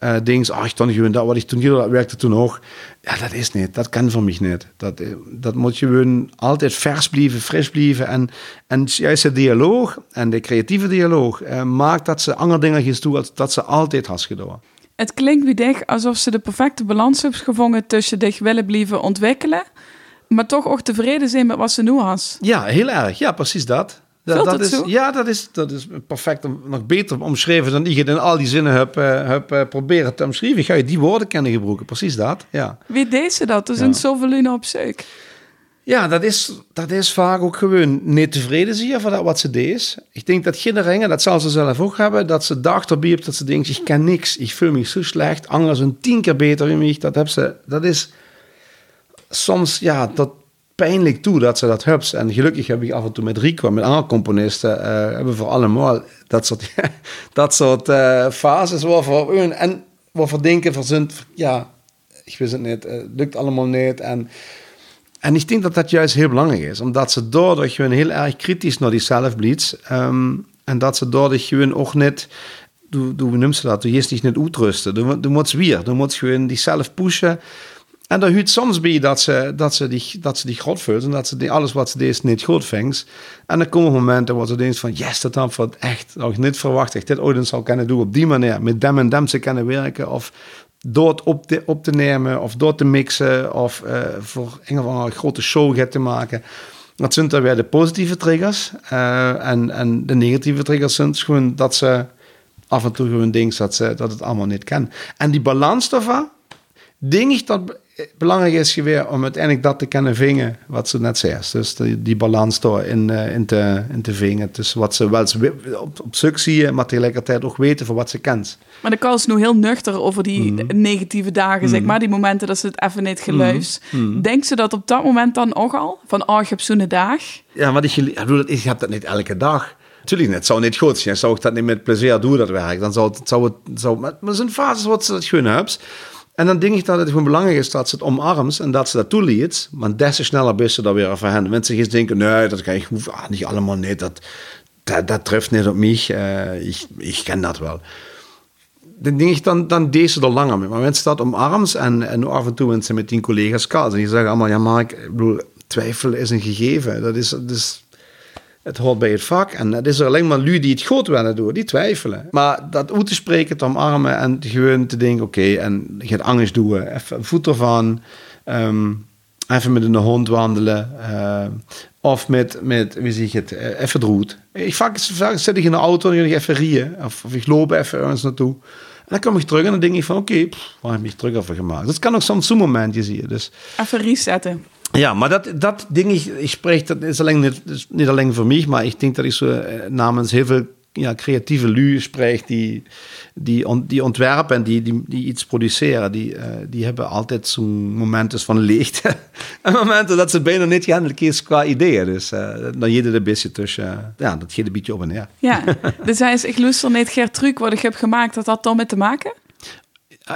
uh, dingen, ach, dan gewoon dat wat ik toen dat werkte toen ook. Ja, dat is niet, dat kan voor mij niet. Dat, dat moet je gewoon altijd vers blijven, fris blijven. En, en juist de dialoog en de creatieve dialoog uh, maakt dat ze andere dingen gaan doen, dat ze altijd had gedaan. Het klinkt wie dich alsof ze de perfecte balans hebben gevonden tussen dich willen blijven ontwikkelen, maar toch ook tevreden zijn met wat ze nu has. Ja, heel erg. Ja, precies dat. Dat, dat is, zo? Ja, dat is, dat is perfect, nog beter omschreven dan ik in al die zinnen heb, uh, heb uh, proberen te omschrijven. Ga je die woorden kennen gebruiken, precies dat. Ja. Wie deed ze dat? Er zijn ja. zoveel op zoek. Ja, dat is, dat is vaak ook gewoon niet tevreden zie je van dat wat ze deed. Ik denk dat kinderen, dat zal ze zelf ook hebben, dat ze op dat ze denkt, ik kan niks, ik voel me zo slecht, anderen zijn tien keer beter in mij. Dat, heb ze, dat is soms, ja, dat pijnlijk toe dat ze dat hebben. En gelukkig heb ik af en toe met Rico, met andere componisten, uh, hebben voor allemaal dat soort, dat soort uh, fases waarvoor, en waarvoor denken, verzinnen, ja, ik wist het niet, het lukt allemaal niet en... En ik denk dat dat juist heel belangrijk is, omdat ze doordat gewoon heel erg kritisch naar die zelfbleeds um, en dat ze doordat gewoon ook niet, hoe, noemt ze dat, je is niet uitrusten, du, du moet weer, du moet gewoon die zelf pushen. En dan huurt soms bij dat ze, dat ze die, dat ze die en dat ze die, alles wat ze deed niet goed vindt. En dan komen momenten waar ze denkt van, yes, dat had ik echt nog niet verwacht. Ik dit ooit zal kunnen doen op die manier, met dem en dem ze kunnen werken. Of door het op te, op te nemen of door te mixen of uh, voor een of grote show te maken. Dat zijn dan weer de positieve triggers. Uh, en, en de negatieve triggers zijn gewoon dat ze af en toe gewoon denken dat, ze, dat het allemaal niet kan. En die balans daarvan, denk ik dat belangrijk is weer om uiteindelijk dat te kunnen vingen wat ze net zei. Dus die, die balans door in, uh, in, te, in te vingen. Dus wat ze wel op, op zoek zie je, maar tegelijkertijd ook weten voor wat ze kent. Maar de kal is nu heel nuchter over die mm. negatieve dagen, mm. zeg maar. Die momenten dat ze het even niet geluist. Mm. Denkt ze dat op dat moment dan ook al? Van, oh, ik heb zo'n dag? Ja, maar ik, ik heb dat niet elke dag. Natuurlijk niet. Het zou niet goed zijn. Zou ik dat niet met plezier doen, dat werk. Dan zou het... Zou het zou, maar er zijn fases wat ze dat gewoon hebben. En dan denk ik dat het gewoon belangrijk is dat ze het omarmt en dat ze dat toeliet. Want des te sneller best ze dat weer over hen. Mensen gaan denken, nee, dat kan ik ah, niet allemaal niet. Dat, dat, dat treft niet op mij. Uh, ik, ik ken dat wel. Dan denk ik, dan, dan deze er langer mee. Maar mensen dat omarmt en, en af en toe mensen met tien collega's kaas. En die zeggen allemaal, ja maar ik twijfel is een gegeven. Dat is, dat is het hoort bij het vak. En het is er alleen maar lui die het goed willen doen, die twijfelen. Maar dat uit te spreken, te omarmen en gewoon te denken, oké, en je gaat angst doen, even voet ervan, um, even met een hond wandelen, uh, of met, met, wie zeg het, uh, even droet. Ik vaak, vaak zit ik in de auto en ik even of, of ik loop even ergens naartoe. En dan kom ik terug en dan denk ik van, oké, okay, waar heb ik terug over gemaakt? Dat kan ook soms zo'n momentje, zie je. Dus. Even resetten. Ja, maar dat, dat ding, ik, ik spreek, dat is alleen niet, niet alleen voor mij, maar ik denk dat ik zo eh, namens heel veel ja, creatieve lui spreek die, die, die ontwerpen en die, die, die iets produceren. Die, uh, die hebben altijd zo'n momenten van leegte. en momenten dat ze bijna niet gaan kiezen qua ideeën. Dus uh, dan je er een beetje tussen. Uh, ja, dat geeft een beetje op en neer. Ja, dus hij is, ik luister niet Gertruc wat ik heb gemaakt. Dat had dan met te maken?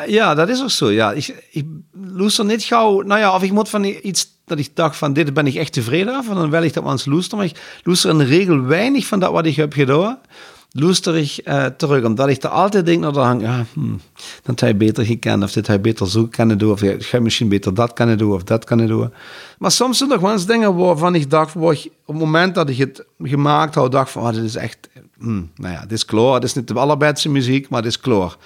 ja, dat is ook zo. Ja, ik, ik luister niet gauw. Nou ja, of ik moet van iets dat ik dacht van dit ben ik echt tevreden af. En dan wil ik dat eens loester. Maar ik in regel weinig van dat wat ik heb gedaan. Loester ik uh, terug. Omdat ik er altijd denk naar de hang. Ja, hmm, dat hij beter gekend. Of dit hij beter zo kunnen doen. Of hij misschien beter dat kunnen doen. Of dat kunnen doen. Maar soms zijn er gewoon eens dingen waarvan ik dacht. Waar op het moment dat ik het gemaakt had. Dacht van oh, dit is echt. Hmm, nou ja, dit is kloor. Het is niet de allerbeste muziek. Maar het is kloor.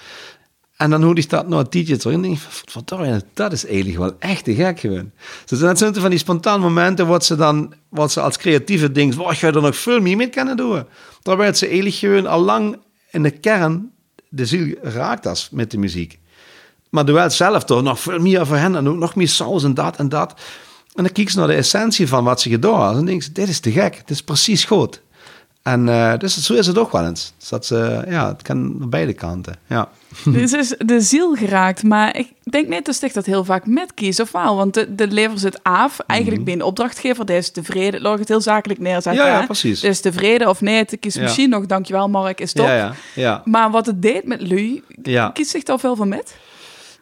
En dan hoorde ik dat nog een tijdje terug en denk ik, dat is eigenlijk wel echt te gek gewoon. Dus dat zijn van die spontane momenten wat ze dan, wat ze als creatieve denkt, wat ga je er nog veel meer mee kunnen doen. Terwijl ze eigenlijk gewoon al lang in de kern de ziel raakt als met de muziek. Maar wel zelf toch nog veel meer voor hen en ook nog meer saus en dat en dat. En dan kijk ze naar de essentie van wat ze gedaan hebben en denk dit is te gek, dit is precies goed. En uh, dus zo is het ook wel eens. Dus dat ze, ja, het kan aan beide kanten. Ja. Dus is de ziel geraakt. Maar ik denk niet dat dat heel vaak met kies of wel. Want de, de lever zit af. Eigenlijk mm -hmm. ben opdrachtgever. Die is tevreden. Laat het heel zakelijk neerzetten. Ja, ja precies. Dus tevreden of nee. Het kies ja. misschien nog. Dankjewel Mark, is top. Ja, ja, ja. Maar wat het deed met Lu. Ja. Kies zich daar veel van met?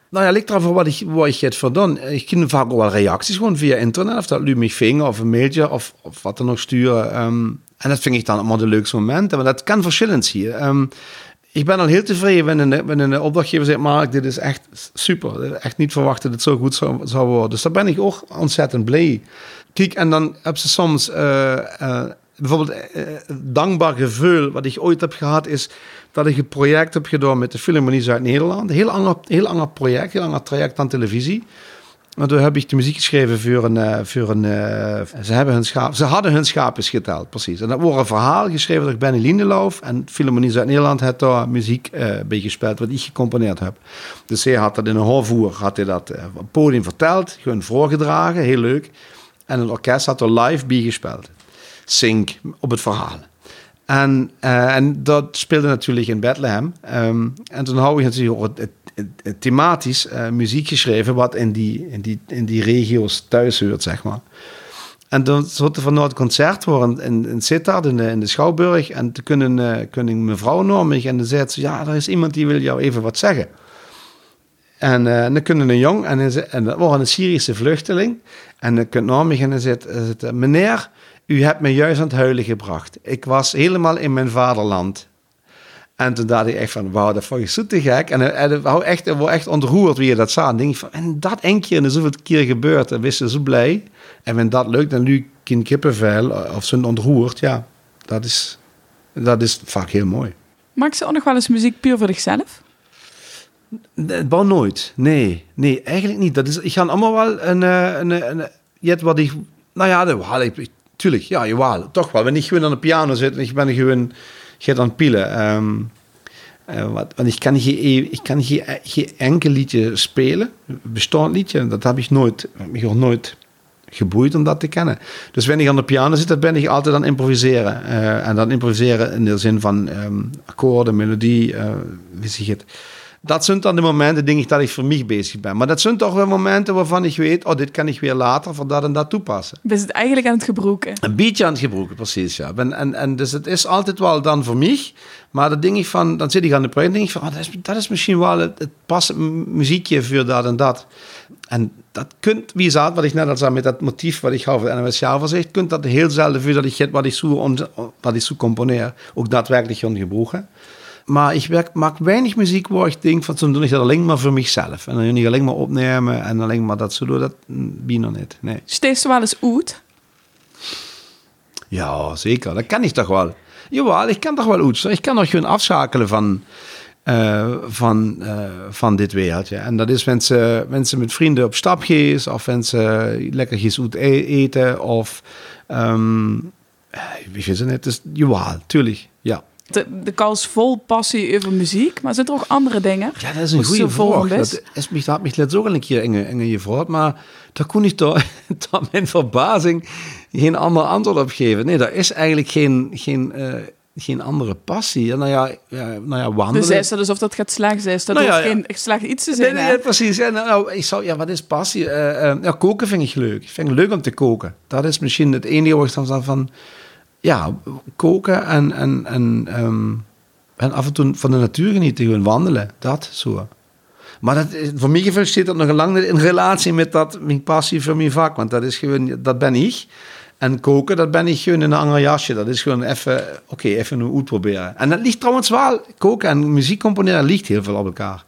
Nou ja, ligt voor wat ik, wat ik het verdon. Ik krijg vaak ook wel reacties gewoon via internet. Of dat Lu me ving of een mailtje of, of wat dan nog sturen. Um, en dat vind ik dan allemaal de leukste momenten. Maar dat kan verschillend hier. Um, ik ben al heel tevreden wanneer een, opdrachtgever zegt: Mark, dit is echt super. Echt niet verwacht dat het zo goed zou, worden. Dus daar ben ik ook ontzettend blij. Kijk, en dan heb ze soms uh, bijvoorbeeld uh, dankbaar gevoel. Wat ik ooit heb gehad, is dat ik een project heb gedaan met de Philharmonie Zuid-Nederland. Heel ander, heel ander project, heel ander traject aan televisie. Maar toen heb ik de muziek geschreven voor een. Uh, voor een uh, ze, hebben hun schaap, ze hadden hun schaapjes geteld, precies. En dat was een verhaal geschreven door Benny Lindeloof. En Philharmonie Zuid-Nederland heeft daar muziek uh, bij gespeeld, wat ik gecomponeerd heb. Dus hij had dat in een hoorvoer, had hij dat op podium verteld, gewoon voorgedragen, heel leuk. En het orkest had er live bij gespeeld. Sync op het verhaal. En, en dat speelde natuurlijk in Bethlehem. Um, en toen hou ik natuurlijk het, het, thematisch uh, muziek geschreven wat in die, in, die, in die regio's thuis hoort, zeg maar. En dan zat er van het concert worden in, in Sittard, in de, in de Schouwburg. En toen kunnen, uh, kunnen mevrouw me en dan zei ze, ja, er is iemand die wil jou even wat zeggen. En, dan kunnen een jong, en, en dat was een Syrische vluchteling. En dan kunt me en dan zegt, meneer, u hebt me juist aan het huilen gebracht. Ik was helemaal in mijn vaderland. En toen dacht ik echt van, wauw, dat vond je zo te gek. En, en wou echt, word echt ontroerd wie je dat zag. En denk van, en dat één keer en zoveel keer gebeurd. En wist ze zo blij. En wenn dat lukt, dan nu geen kippenvel of zo'n ontroerd. Ja, dat is, dat is vaak heel mooi. Maak ze ook nog wel eens muziek puur voor zichzelf? Bouw nooit. Nee, nee, eigenlijk niet. Dat is, ik ga allemaal wel een, een, een, een wat ik, nou ja, dat, tuurlijk, ja, jawel, toch wel. Wanneer ik gewoon aan de piano zit en ik ben gewoon aan pielen. Um, uh, want ik kan, geen, ik kan geen enkel liedje spelen, bestaand liedje. Dat heb ik nooit, ik nog nooit geboeid om dat te kennen. Dus wanneer ik aan de piano zit, dan ben ik altijd aan improviseren. Uh, en dan improviseren in de zin van um, akkoorden, melodie, uh, wie zeg het. Dat zijn dan de momenten, denk ik, dat ik voor mij bezig ben. Maar dat zijn toch wel momenten waarvan ik weet, oh, dit kan ik weer later voor dat en dat toepassen. Ben het eigenlijk aan het gebroken? Een beetje aan het gebroken, precies, ja. En, en, en dus het is altijd wel dan voor mij, maar dan denk ik van, dan zit ik aan de project en denk ik van, oh, dat, is, dat is misschien wel het, het passende muziekje voor dat en dat. En dat kunt, wie zat, wat ik net al zei met dat motief wat ik hou van NOS Jaalverzicht, kunt dat heel zelden voor dat ik wat ik zo, wat ik zo componeer, ook daadwerkelijk gebroken. Maar ik werk, maak weinig muziek waar ik denk van, zo doe ik dat alleen maar voor mezelf. En dan niet alleen maar opnemen en alleen maar dat zo doen, dat ben nog niet. Nee. Steeds wel eens uit? Ja, zeker. Dat kan ik toch wel. Jawel, ik kan toch wel uit. Ik kan nog gewoon afschakelen van, uh, van, uh, van dit wereldje. En dat is mensen, mensen met vrienden op stap gaan, of mensen lekker gaan uit e-, eten, of um, weet je net. Dus jawel, tuurlijk, ja de, de kans vol passie over muziek, maar zijn er ook andere dingen? Ja, dat is een goede vraag. Dat is mich, dat mich letzt ook al een keer in, in gevraagd, maar daar kon ik toch, tot mijn verbazing geen ander antwoord op geven. Nee, daar is eigenlijk geen, geen, uh, geen andere passie. Nou ja, ja, nou ja wandelen. Dus is dat alsof dat gaat slag zijn. Dat nou ja, geen slag iets te zijn. Nee, nee, precies. Ja, nou, ik zou, ja, wat is passie? Uh, uh, ja, koken vind ik leuk. Ik vind het leuk om te koken. Dat is misschien het enige waar ik dan van ja, koken en, en, en, um, en af en toe van de natuur genieten, gewoon wandelen. Dat zo. Maar dat, voor mij zit dat nog lang in relatie met dat, mijn passie voor mijn vak. Want dat is gewoon, dat ben ik. En koken, dat ben ik gewoon in een ander jasje. Dat is gewoon even, oké, even een uitproberen. En dat ligt trouwens wel, koken en muziek componeren ligt heel veel op elkaar.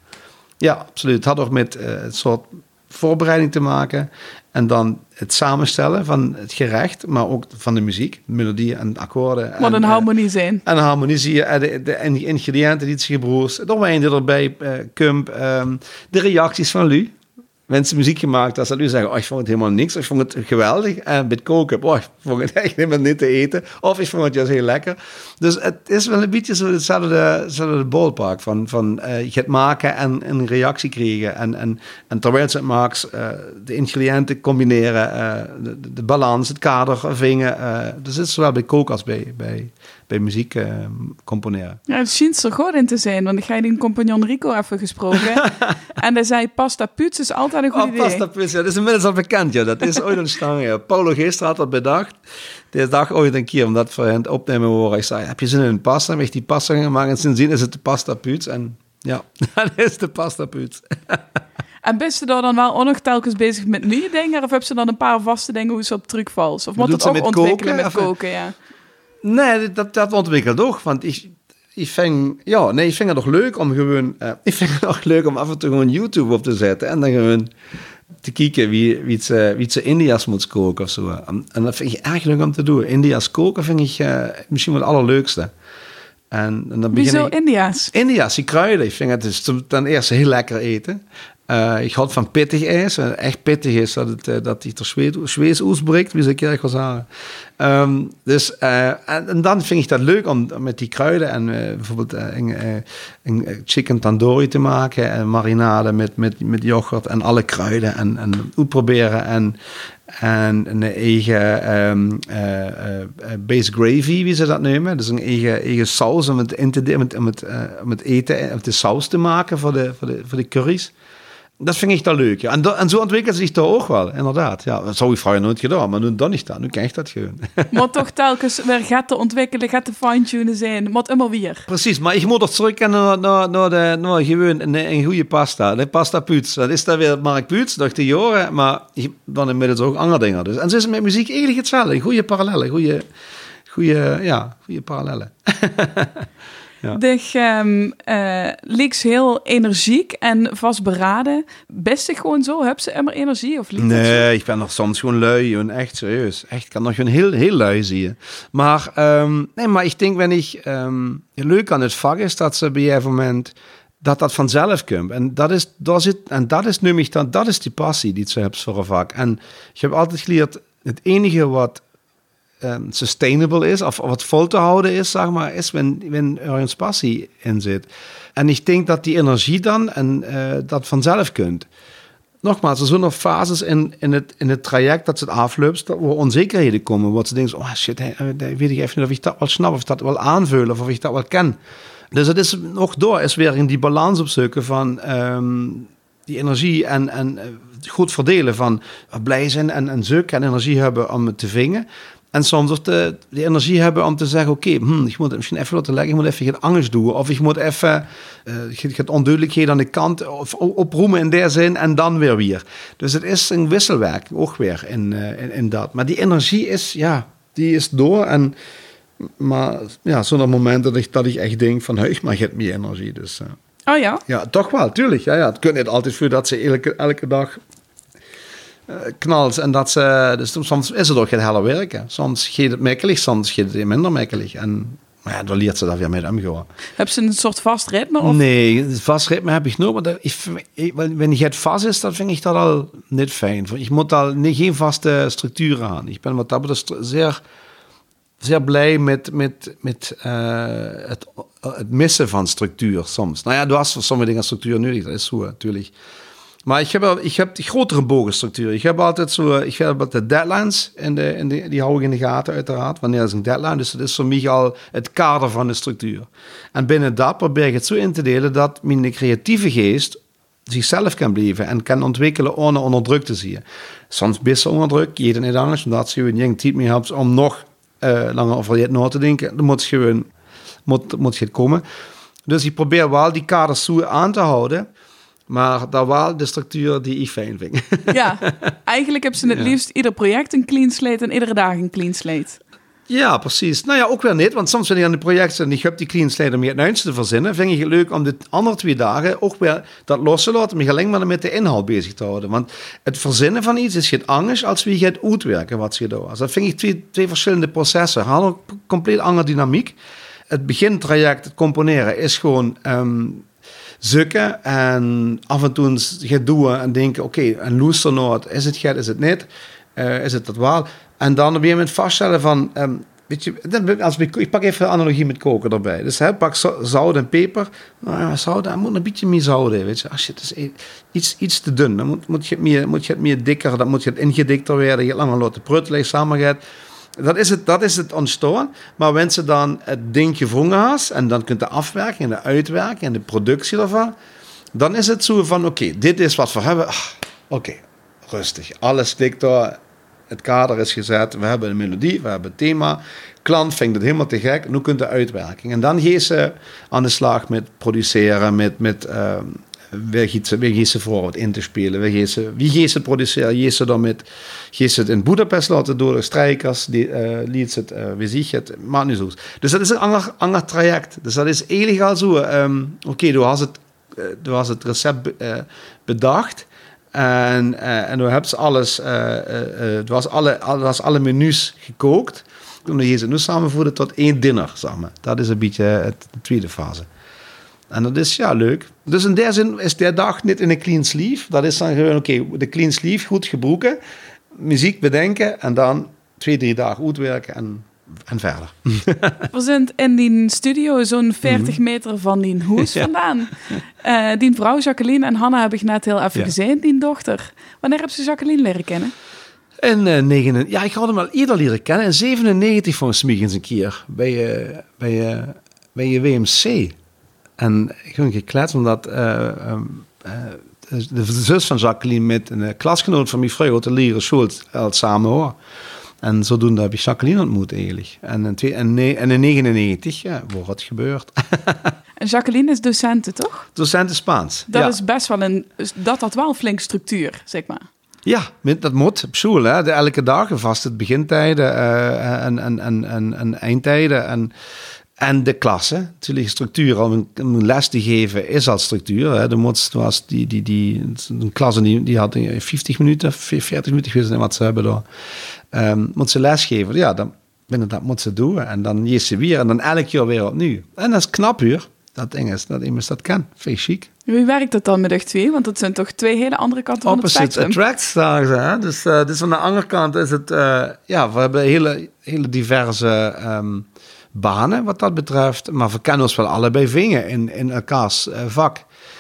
Ja, absoluut. Het had ook met uh, soort voorbereiding te maken. En dan het samenstellen van het gerecht, maar ook van de muziek, melodieën en akkoorden. Wat een harmonie zijn. En harmonie en de, de, en die ingrediënten die het gebroers. Nog maar eentje erbij, uh, Kump. Um, de reacties van Lu mensen muziek gemaakt dat ze nu zeggen, oh, ik vond het helemaal niks, ik vond het geweldig. En met koken, oh, ik vond het echt helemaal niet te eten. Of ik vond het juist heel lekker. Dus het is wel een beetje hetzelfde, ballpark van, van uh, je het maken en een reactie krijgen. En, en, en terwijl ze het maakt, uh, de ingrediënten combineren, de, de, balans, het kader vingen. dus het is zowel bij koken als bij, bij, bij muziek uh, componeren. Ja, het schijnt er goed in te zijn, want ik ga die compagnon Rico even gesproken. en hij zei, pasta puts is altijd een goed oh, idee. pasta puts, ja, dat is inmiddels al bekend, ja. Dat is ooit ontstaan, ja. Paulo Geester had dat bedacht. Deze dag ooit een keer, omdat voor hen opnemen horen. Ik zei, heb je zin in pasta? Heb ik die pasta gemaakt en sindsdien is het de pasta puts. En ja, dat is de pasta puts. En ben je daar dan wel ook nog telkens bezig met nieuwe dingen? Of heb ze dan een paar vaste dingen hoe ze op terugvalt? Of moet het ook ontwikkelen met koken? Ja. Nee, dat, dat ontwikkelt toch. Want ik, ik vind, ja, nee, ik vind het nog leuk om gewoon, uh, ik vind het nog leuk om af en toe gewoon YouTube op te zetten en dan gewoon te kijken wie, wie, het, uh, wie India's moet koken of zo. En, en, dat vind ik erg leuk om te doen. India's koken vind ik uh, misschien wel het allerleukste. En, en dan begin Wieso India's? India's, die kruiden. Ik vind het dus ten eerste heel lekker eten. Uh, ik houd van pittig ijs. Echt pittig is dat, het, uh, dat hij er zwees uitbreekt, wie ze zeggen. Um, dus, en, dan vind ik dat leuk om met die kruiden en bijvoorbeeld een, chicken tandoori te maken. En marinade met, met, met yoghurt en alle kruiden en, en uitproberen. En, en een eigen um, base gravy, wie ze dat noemen. Dus een eigen, eigen saus om het, in te, om het, om het, om het eten, om de saus te maken voor de, voor de, voor de curry's. Dat vind ik dan leuk. Ja. En, en zo ontwikkelt zich toch ook wel, inderdaad. Ja, dat zou ik vroeger nooit gedaan, maar nu dan niet dan. Nu krijg ik dat gewoon. Maar toch telkens weer gaat te ontwikkelen, gaat te fine-tunen zijn. Moet immer weer. Precies, maar ik moet toch terug naar, naar, naar, de, naar gewoon een, een goede pasta. De pasta puts. Dat is dan weer Mark Puts, nog de jaren. Maar ik, dan inmiddels ook andere dingen. Dus. En zo is met muziek eigenlijk hetzelfde. Goede parallellen, goede, goede, ja, goede parallellen. Ja. De um, uh, heel energiek en vastberaden. Best ik gewoon zo? Heb ze immer energie? Of nee, ik ben nog soms gewoon lui. Gewoon echt serieus. Echt, ik kan nog gewoon heel, heel lui zien. Maar, um, nee, maar ik denk, wenn ik um, leuk aan het vak is, dat ze bij een moment dat dat vanzelf komt. En dat is, dat zit, en dat is nu dan, dat is die passie die ze hebt voor een vak. En ik heb altijd geleerd, het enige wat um, sustainable is, of, wat vol te houden is, zeg maar, is wanneer wenn er een passie in zit. En ik denk dat die energie dan en uh, dat vanzelf kunt. Nogmaals, er zijn nog fases in, in, het, in het traject dat het afloopt, waar onzekerheden komen. Wat ze denken, oh shit, hey, weet ik even niet of ik dat wel snap, of dat wel aanvullen, of ik dat wel ken. Dus het is nog door, is weer in die balans opzoeken van ehm, die energie en, en goed verdelen van blij zijn en, en zoeken en energie hebben om het te vingen. En soms de, de energie hebben om te zeggen: Oké, hm, ik moet het misschien even laten leggen, ik moet even het angst doen. Of ik moet even uh, het onduidelijkheid aan de kant of oproemen in der zin en dan weer weer. Dus het is een wisselwerk, ook weer in, uh, in, in, dat. Maar die energie is, ja, die is door. En, maar ja, zo'n moment dat ik, dat ik echt denk: van, hey, maar je hebt meer energie. Dus, uh, oh ja? Ja, toch wel, tuurlijk. Ja, ja. Het kunt niet altijd voor dat ze elke, elke dag knalt. En dat ze, dus soms is het ook geen hele werken. Soms gaat het makkelijk, soms gaat het minder makkelijk. En maar ja, dan leert ze daar weer mee omgaan. Heb ze een soort vast ritme? Of? Nee, vast ritme heb ik nooit. Maar dat, ik, wanneer het vast is, dan vind ik dat al niet fijn. Ik moet al nee, geen vaste structuur aan. Ik ben wat dat betreft zeer, zeer blij met, met, met uh, het, het missen van structuur soms. Nou ja, du hast voor sommige dingen structuur nodig, dat is zo natuurlijk. Maar ik heb, ik heb die grotere bogenstructuur. Ik heb altijd zo, ik heb de deadlines, in de, in de, die hou ik in de gaten uiteraard. Wanneer is een deadline? Dus dat is voor mij al het kader van de structuur. En binnen dat probeer ik het zo in te delen dat mijn creatieve geest zichzelf kan blijven en kan ontwikkelen onder onder druk te zien. Soms best onder druk, jeden niet anders, omdat je een tijd meer hebt om nog uh, langer over je na te denken. Dan moet je moet, moet je komen. Dus ik probeer wel die kaders zo aan te houden maar dat wel de structuur die ik fijn vind. Ja, eigenlijk hebben ze het liefst ieder project een clean slate en iedere dag een clean slate. Ja, precies. Nou ja, ook wel niet. Want soms wanneer je aan de project en ik heb die clean slate om je het nieuws te verzinnen, vind ik het leuk om de andere twee dagen ook weer dat los te laten, maar alleen maar met de inhoud bezig te houden. Want het verzinnen van iets is het anders als wie het uitwerken wat je doet. Dus dat vind ik twee, twee verschillende processen. Een compleet andere dynamiek. Het begintraject, het componeren, is gewoon um, zoeken en af en toe gaan doen en denken, oké, okay, en loesternoot, is het geld, is het niet? Uh, is het dat wel? En dan op een moment vaststellen van, um, weet je, als ik, ik pak even een analogie met koken erbij. Dus hè, pak zout en peper. Nou ja, zout, moet een beetje meer zout in, weet je. Als je het is iets, iets te dun, dan moet, moet, je het meer, moet je het meer dikker, dan moet je het ingedikter werden, je langer laten pruttelen, samen gaat. Dat is het, dat is het ontstaan. Maar wanneer ze dan het ding gevonden has en dan kunt de afwerking en de uitwerking en de productie daarvan, dan is het zo van: oké, dit is wat we hebben. Ah, oké, rustig. Alles ligt daar. Het kader is gezet. We hebben een melodie, we hebben het thema. Klant vindt het helemaal te gek. Nu kunt de uitwerking. En dan gaan ze aan de slag met produceren, met, met uh, gaat ze voor in te spelen? Ze, wie gaat ze produceren? Gaat ze dan met, gaat het in Budapest laten door de strijkers? Die, uh, liet ze het, uh, wie zie het? Maar nu zo. Dus dat is een ander, ander traject. Dus dat is illegaal zo. Um, Oké, du hast het, uh, du hast het recept uh, bedacht. En, uh, en du hebt alles, du hast alle, du hast alle menus gekookt. En dan ga ze nu samenvoeren tot één dinner, zeg. Dat is een beetje de tweede fase. En dat is ja leuk. Dus in die zin is die dag niet in een clean sleeve. Dat is dan gewoon, oké, okay, de clean sleeve goed gebroken, muziek bedenken en dan twee, drie dagen uitwerken en, en verder. We zijn in die studio zo'n 40 mhm. meter van die hoes vandaan. Uh, die vrouw Jacqueline en Hanna heb ik net heel even gezien, die dochter. Wanneer heb ze Jacqueline leren kennen? In uh, negen, ja, ik had hem al eerder leren kennen. In 97 volgens mij eens een keer bij, uh, bij, bij je WMC. En ik heb gekletst omdat uh, um, uh, de zus van Jacqueline met een klasgenoot van mijn vrouw, de Lire Schultz, al samen hoor. En zodoende heb ik Jacqueline ontmoet eigenlijk. En in, twee, en, en in 99, ja, wordt het gebeurd. en Jacqueline is docenten, toch? Docenten Spaans. Dat ja. is best wel een, dat had wel een flink structuur, zeg maar. Ja, dat moet op school. Hè. De, elke dag, vast het begintijden uh, en, en, en, en, en eindtijden. En en de klasse, natuurlijk structuur, om een, les te geven is al structuur. Hè. De was die, die, die, een klasse die, die had 50 minuten, 40 minuten, ik weet niet wat ze hebben daar. Um, moet ze lesgeven, ja, dan, binnen dat moet ze doen. En dan je ze weer en dan elk jaar weer opnieuw. En dat is knap uur. Dat ding is, dat iemand dat kan. Vind chic. Wie werkt dat dan met echt twee? Want dat zijn toch twee hele andere kanten van Opposite het spectrum. attracts, zeggen ze. Hè? Dus, uh, dus aan de andere kant is het... Uh, ja, we hebben hele, hele diverse... Um, banen wat dat betreft. Maar we kennen ons wel allebei vingen in, in elkaars uh, vak.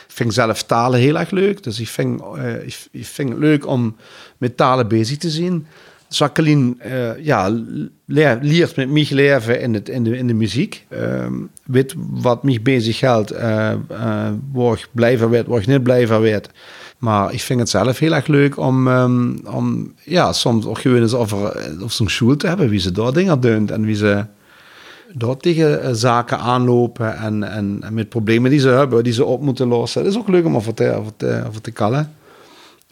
Ik vind zelf talen heel erg leuk. Dus ik vind, uh, ik, ik vind het leuk om met talen bezig te zijn. Jacqueline uh, ja, leer, leert met mij leven in, het, in, de, in de muziek. Uh, weet wat mij bezighoudt, uh, uh, waar ik blij van werd, waar ik niet blij van werd. Maar ik vind het zelf heel erg leuk om, um, om ja, soms ook gewoon eens over, over zo'n school te hebben, wie ze daar dingen doen en wie ze daar tegen zaken aanlopen en, en, met problemen die ze hebben, die ze op moeten lossen. Het is ook leuk om over te, over te, over te kallen.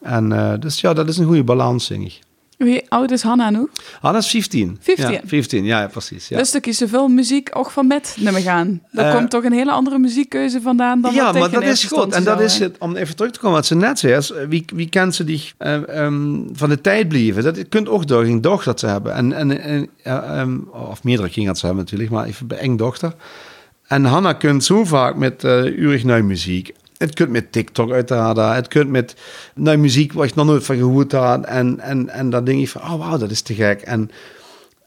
En uh, dus ja, dat is een goede balans, denk ik. Wie oud is Hanna nu? Hanna is 15. 15? Ja, 15, ja, precies. Ja. Dus dan kies veel muziek ook van met nummer gaan. Daar uh, komt toch een hele andere muziekkeuze vandaan dan Ja, maar dat is goed. En dat is het, om even terug te komen wat ze net zei. Wie, wie kent ze die uh, um, van de tijd blijven? Dat kunt ook door een dochter dat ze hebben. En, en, en um, of meerdere kinderen ze hebben natuurlijk, maar even bij één dochter. En Hanna kunt zo vaak met uh, urig muziek het kunt met TikTok uiteraard. Het kunt met nou, muziek waar ik nog nooit van gehoord had. En, en, en dan denk je van, oh wauw, dat is te gek. En,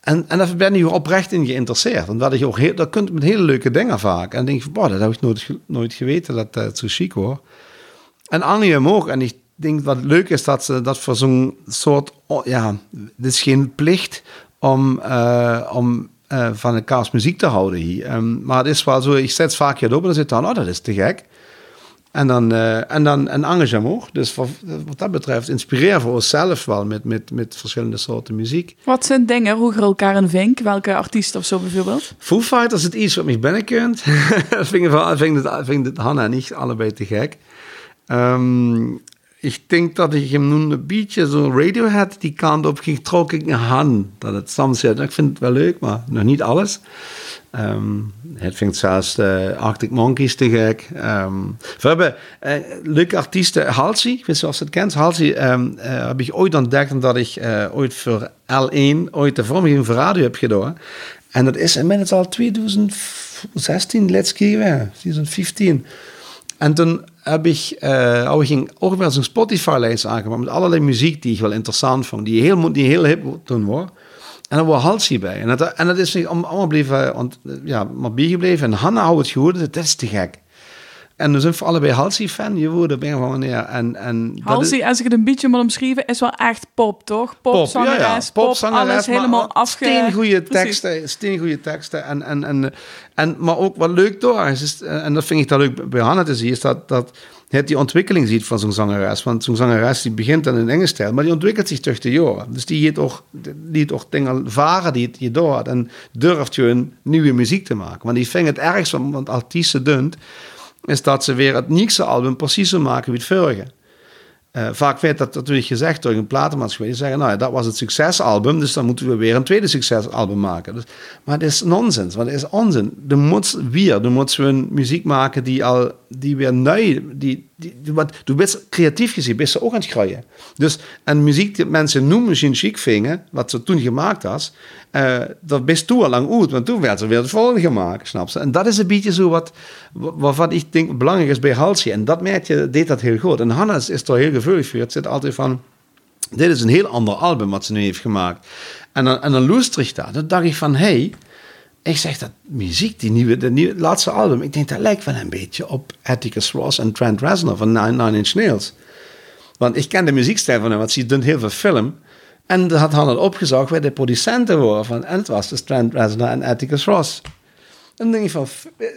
en, en daar ben je oprecht in geïnteresseerd. Want dat, je ook heel, dat kunt met hele leuke dingen vaak. En denk je van, boah, dat heb ik nooit, nooit geweten, dat het zo chic hoor. En Annie ook. En ik denk wat leuk is, dat ze dat voor zo'n soort, ja, dit is geen plicht om, uh, om uh, van een kaas muziek te houden hier. Um, maar het is wel zo, ik zet vaak hier op en dan zit dan, oh, dat is te gek. En dan, uh, en dan een engagement. Dus wat, wat dat betreft inspireren voor onszelf wel met, met, met verschillende soorten muziek. Wat zijn dingen, hoe je elkaar een vink? Welke artiest of zo bijvoorbeeld? Foo Fighters is het iets wat mij binnenkunt. dat vind ik, vind Hanna en ik allebei te gek. Um, ik denk dat ik hem nu een beetje zo Radiohead die kant op ging, trok ik naar Han. Dat het soms, ja, ik vind het wel leuk, maar nog niet alles. Um, het vindt zelfs de Arctic Monkeys te gek. Um, we hebben uh, leuke artiesten. Halsey, ik weet niet of het kent. Halsey um, uh, heb ik ooit ontdekt omdat ik ooit voor L1 ooit de vormgeving voor radio heb gedaan. En dat is inmiddels al 2016, let's keer 2015. En toen heb ik, uh, ging ook wel zo'n Spotify-lijst aangemaakt met allerlei muziek die ik wel interessant vond, die heel, die heel hip toen was. En dan was Halsey bij. En dat, en dat is allemaal blijven, ja, maar bijgebleven. En Hanna houdt het gehoord, dat is te gek. En we zijn voor allebei Halsey-fan geworden ben gewoon wanneer. En, en Halsey, als ik het een beetje moet omschrijven, is wel echt pop, toch? Pop, pop zangeres, ja, ja. pop, pop zangeres, alles helemaal afge... Steengoede teksten, steengoede teksten. En, en, en, en, maar ook wat leuk door is, en dat vind ik dat leuk bij Hanna te zien, is dat, dat het die ontwikkeling ziet van zo'n zangeres. Want zo'n zangeres die begint dan in Engels stijl, maar die ontwikkelt zich terug de jaren. Dus die heeft toch, die toch dingen varen die je door en durft je een nieuwe muziek te maken. Want die vindt het ergst van wat artiesten doen, is dat ze weer het nieuwste album precies zo maken wie het vorige. Uh, vaak werd dat natuurlijk gezegd door een platenmaatschappij. Die zeggen, nou ja, dat was het succesalbum, dus dan moeten we weer een tweede succesalbum maken. Dus, maar het is nonsens, want het is onzin. Er moet weer, er moet een muziek maken die al, die weer nieuw, die, die, wat, du bent creatief gezien, bent ze ook aan het groeien. Dus, en muziek die mensen nu misschien chic vingen, wat ze toen gemaakt was, uh, dat best toen al lang uit, want toen werd er weer het volgende gemaakt, snap ze? En dat is een beetje zo wat, wat ik denk belangrijk is bij Halsey. En dat merk je, deed dat heel goed. En Hannes is er heel gevoelig voor. Het zit altijd van, dit is een heel ander album wat ze nu heeft gemaakt. En dan, en dan luister ik dat. Dan dacht ik van, hey, ik zeg dat muziek, die nieuwe, de nieuwe, laatste album, ik denk dat lijkt wel een beetje op Atticus Ross en Trent Reznor van Nine, Inch Nails. Want ik ken de muziekstijl van hem, want ze doet heel veel film. En dat had han opgezocht bij de producenten waren. En het was dus Trent Reznor en Atticus Ross. En dan denk je van,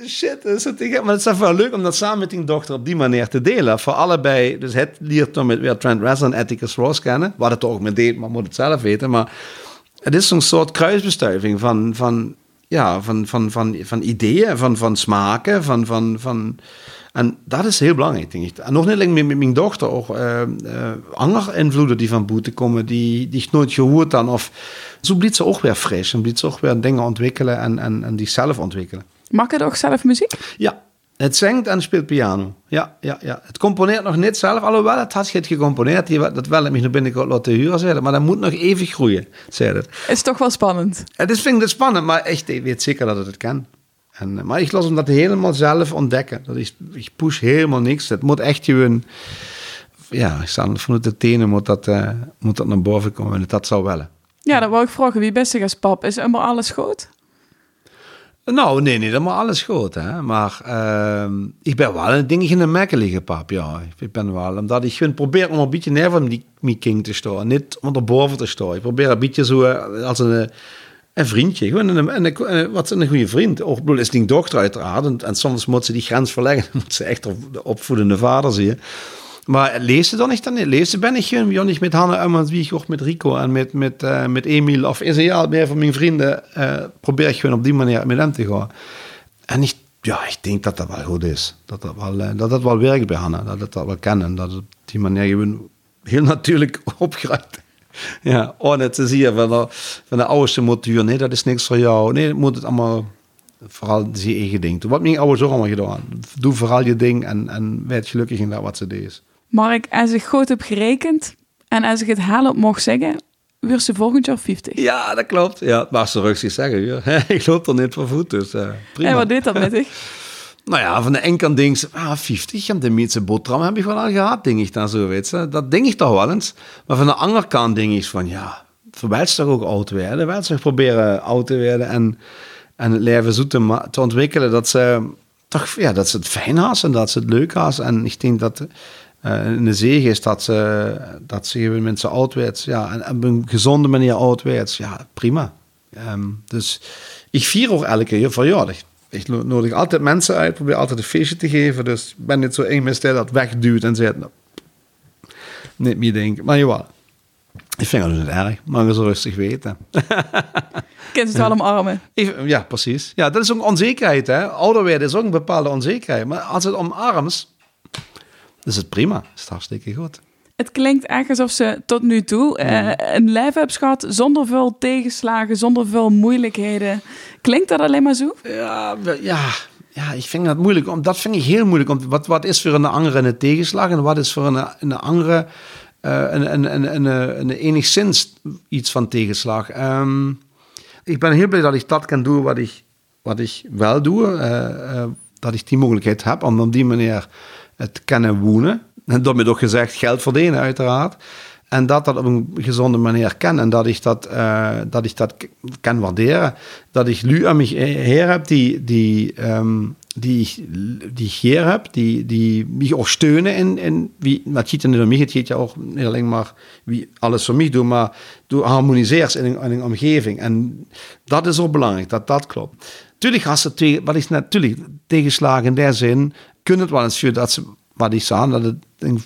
shit, is het maar het is wel leuk om dat samen met die dochter op die manier te delen. Voor allebei, dus het leert dan met weer Trent Reznor en Atticus Ross kennen. Wat het ook met deed, maar moet het zelf weten. Maar het is zo'n soort kruisbestuiving van, van, ja, van, van, van, van ideeën, van, van smaken, van, van, van en dat is heel belangrijk, denk ik. En nog niet alleen met, mijn dochter ook uh, uh, andere invloeden die van boete komen, die, die ik nooit gehoord dan. Of zo blijft ze ook weer fris en blijft ze ook weer dingen ontwikkelen en, en, en die zelf ontwikkelen. Mag het ook zelf muziek? Ja, het zingt en speelt piano. Ja, ja, ja. Het componeert nog niet zelf, alhoewel het had het gecomponeerd. Dat wel ik nog binnenkort laten huren, zei maar dat moet nog even groeien, zei het. Is toch wel spannend? Het is, vind ik het spannend, maar echt, ik weet zeker dat het het kan. En, eh, maar ik las hem dat helemaal zelf ontdekken. Dat is, ik push helemaal niks. Het moet echt gewoon... Ja, vanuit de tenen moet dat, uh, moet dat naar boven komen. En dat zou wel. Ja, dat wou ik vragen. Wie best als pap? Is helemaal alles goed? Nou, nee, niet helemaal alles goed, hè. Maar uh, ik ben wel een dingetje in de mekken liggen, pap, ja. Ik ben wel, omdat ik vind, probeer om een beetje neer van die, die king te staan. Niet onderboven te staan. Ik probeer een beetje zo eh, als een, een vriendje. Gewoon een, een, wat een goede vriend. Of bedoel, is die dochter uiteraard. En, soms moet ze die grens verleggen. moet ze echt de opvoedende vader zien. Maar lezen dan niet dan Lezen ben ik gewoon, ja, niet met Hanne en wie ik ook met Rico en met, met, uh, met Emil of is ja, van mijn vrienden. Gewoon op die manier met hem te gaan. En ik, ja, ik denk dat dat wel goed is. Dat dat wel, uh, dat dat wel werkt bij Hanne. Dat het dat wel kennen. Dat op die manier gewoon heel natuurlijk opgeraakt. Ja, oh, net te zien van de, van de oudste. Nee, dat is niks voor jou. Nee, moet het allemaal vooral zijn eigen ding. Wat mijn ouders ook allemaal gedaan. Doe vooral je ding en, en werd gelukkig in dat wat ze deed. Mark, als ik goed heb gerekend en als ik het halen mocht zeggen, weer ze volgend jaar 50. Ja, dat klopt. Ja, maar ze rustig zeggen. Ja. ik loop er niet voor voet, dus uh, prima. En wat deed dat met ik? nou ja, van de ene kant denk ah, 50, en de meeste boterham heb ik wel al gehad, denk ik dan zo, weet je. Dat denk ik toch wel eens. Maar van de andere kant denk ik van, ja, verwijst toch ook oud werden. Wel zich proberen oud te worden en, en het leven zo te, te ontwikkelen dat ze toch, ja, dat ze het fijn had en dat ze het leuk had. En ik denk dat in de zege is dat ze, dat ze mensen oud werd. Ja, en op een gezonde manier oud werd. Ja, prima. Um, dus ik vier ook elke keer verjaardag. Ik nodig altijd mensen uit, probeer altijd een feestje te geven. Dus ik ben niet zo één met dat wegduwt en zegt, nou, niet meer denken. Maar jawel, ik vind het niet erg, maar zo rustig weten. Kent het wel omarmen. Ja, precies. Ja, dat is ook een onzekerheid. Hè? Ouder werden is ook een bepaalde onzekerheid. Maar als het omarmt, is het prima. Is het hartstikke goed. Het klinkt echt alsof ze tot nu toe uh, een lijf hebben gehad zonder veel tegenslagen, zonder veel moeilijkheden. Klinkt dat alleen maar zo? Ja, ja, ja ik vind dat moeilijk. Dat vind ik heel moeilijk. Want wat, wat is voor een andere een tegenslag en wat is voor een, een andere uh, een, een, een, een, een, enigszins iets van tegenslag. Um, ik ben heel blij dat ik dat kan doen wat ik, wat ik wel doe. Uh, dat ik die mogelijkheid heb om op die manier het kennen wonen. En daarmee ook gezegd geld verdienen, uiteraard. En dat dat op een gezonde manier kan. En dat ik dat, uh, dat, ik dat kan waarderen. Dat ik nu aan mijn heer heb die, die, um, die, die geer heb, die, die mij ook steunen in, in wie, het gaat niet om mij, het gaat ja ook niet alleen maar wie alles voor mij doet, maar doe harmoniseert in een, in een omgeving. En dat is ook belangrijk, dat dat klopt. Tuurlijk, als ze wat is natuurlijk tegenslagen in der zin, wel eens dat ze, wat ik zei, dat het in,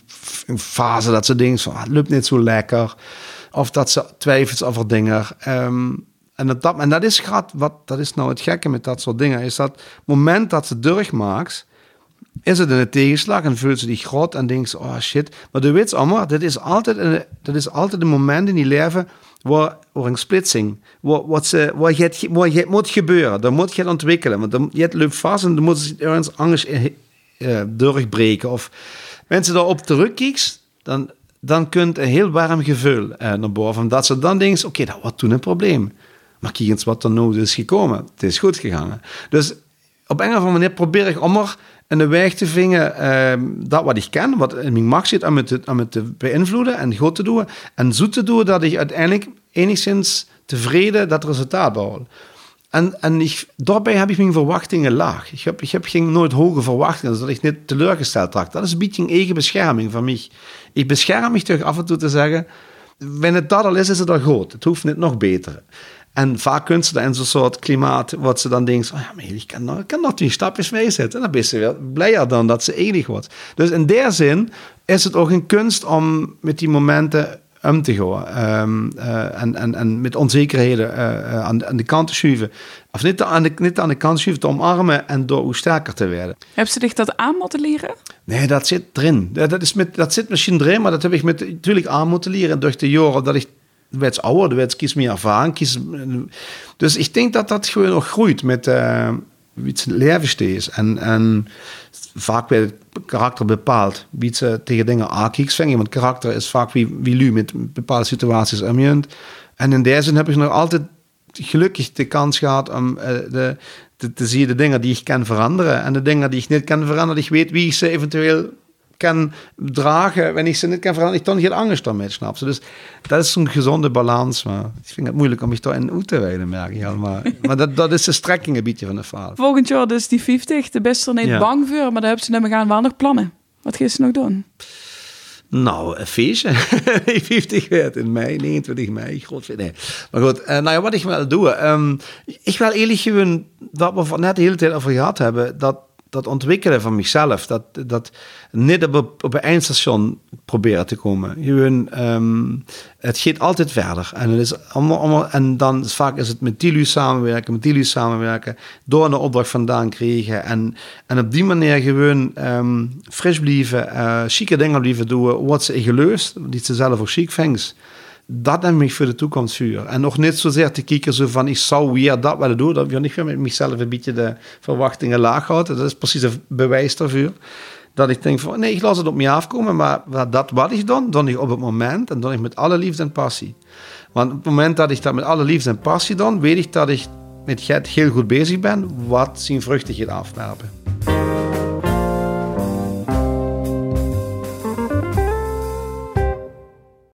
in fase dat ze denken van, ah, loopt niet zo lekker. Of dat ze twijfelt over dingen. Um, en dat, en dat is gaat, wat, dat is nou het gekke met dat soort dingen, is dat moment dat ze durf maakt, is het een tegenslag en voelt ze die groot en denkt ze, oh shit. Maar de weet allemaal, dit is altijd een, dat is altijd een moment in die leven waar, een splitsing, wat ze, waar, je, je moet gebeuren, dan moet je ontwikkelen. Want je loopt vast en dan moet je ergens anders uh, doorbreken. Of mensen daarop terugkijken, dan, dan kunt een heel warm gevoel uh, naar boven. Omdat ze dan denken, oké, dat wordt toen een probleem. Maar kijk eens wat er nou is gekomen. Het is goed gegaan. Dus op een of andere manier probeer ik om er een weg te vinden, uh, dat wat ik ken, wat in mijn macht zit, om het, om het te beïnvloeden en goed te doen. En zo te doen dat ik uiteindelijk enigszins tevreden dat resultaat behaal. En, en ik, daarbij heb ik mijn verwachtingen laag. Ik heb, ik heb geen nooit hoge verwachtingen, zodat ik niet teleurgesteld raak. Dat is een beetje een eigen bescherming van mij. Ik bescherm me toch af en toe te zeggen, wanneer het dat al is, is het al goed. Het hoeft niet nog beter. En vaak kunnen ze in zo'n soort klimaat, wat ze dan denken, oh ja, maar ik kan, nog, kan nog die stapjes meezetten. En dan ben ze weer blijer dan dat ze enig wordt. Dus in der zin is het ook een kunst om met die momenten om te gaan. Um, uh, en, en, en met onzekerheden uh, aan, aan, de kant te schuiven. Of niet aan de, niet aan de kant te schuiven, te omarmen en door hoe sterker te worden. Heb ze zich dat aan moeten leren? Nee, dat zit erin. Dat, is met, dat zit misschien erin, maar dat heb ik met, natuurlijk aan moeten leren door de jaren dat ik werd ouder, werd kies meer ervaring. Kies, dus ik denk dat dat gewoon nog groeit met uh, wie het leven is. En, vaak het karakter bepaald wie ze tegen dingen aankijkt. Want karakter is vaak wie, wie lu met bepaalde situaties omgaat. En in deze zin heb ik nog altijd gelukkig de kans gehad om uh, de, te, te zien de dingen die ik kan veranderen. En de dingen die ik niet kan veranderen, ik weet wie ik ze eventueel kan dragen, wanneer ik ze niet kan veranderen, ik dan geen angst daarmee, snap ze. Dus dat is een gezonde balans, maar ik vind het moeilijk om mich daar in uit te wijden, merk ik al. Maar, maar dat, dat is de strekking een beetje van de verhaal. Volgend jaar dus die 50, de best er niet Ja. bang voor, maar daar hebben ze net gaan wel nog plannen. Wat gaan ze nog doen? Nou, een feestje. 50 werd in mei, 29 mei. Groot, nee. Maar goed, eh, nou ja, wat ik wil doen. ehm, ik wil eerlijk gewoon, wat we van net de hele tijd over gehad hebben, dat, dat ontwikkelen van mezelf, dat, dat niet op, een eindstation proberen te komen. Gewoon, ehm, het gaat altijd verder. En, het is allemaal, en dan is vaak is het met die lui samenwerken, met die lui samenwerken, door een opdracht vandaan krijgen. En, en op die manier gewoon ehm, fris blijven, eh chique dingen blijven doen, wat ze geleust, die ze zelf ook chic. Dat neemt mij voor de toekomst vuur. En nog niet zozeer te kijken van, ik zou weer dat willen doen. Dat wil niet weer met mezelf een beetje de verwachtingen laag houden. Dat is precies een bewijs daarvoor. Dat ik denk van, nee, ik laat het op me afkomen. Maar dat wat ik dan, dan ik op het moment. En dan ik met alle liefde en passie. Want op het moment dat ik dat met alle liefde en passie dan, weet ik dat ik met het heel goed bezig ben. Wat zijn vruchten gaat afwerpen.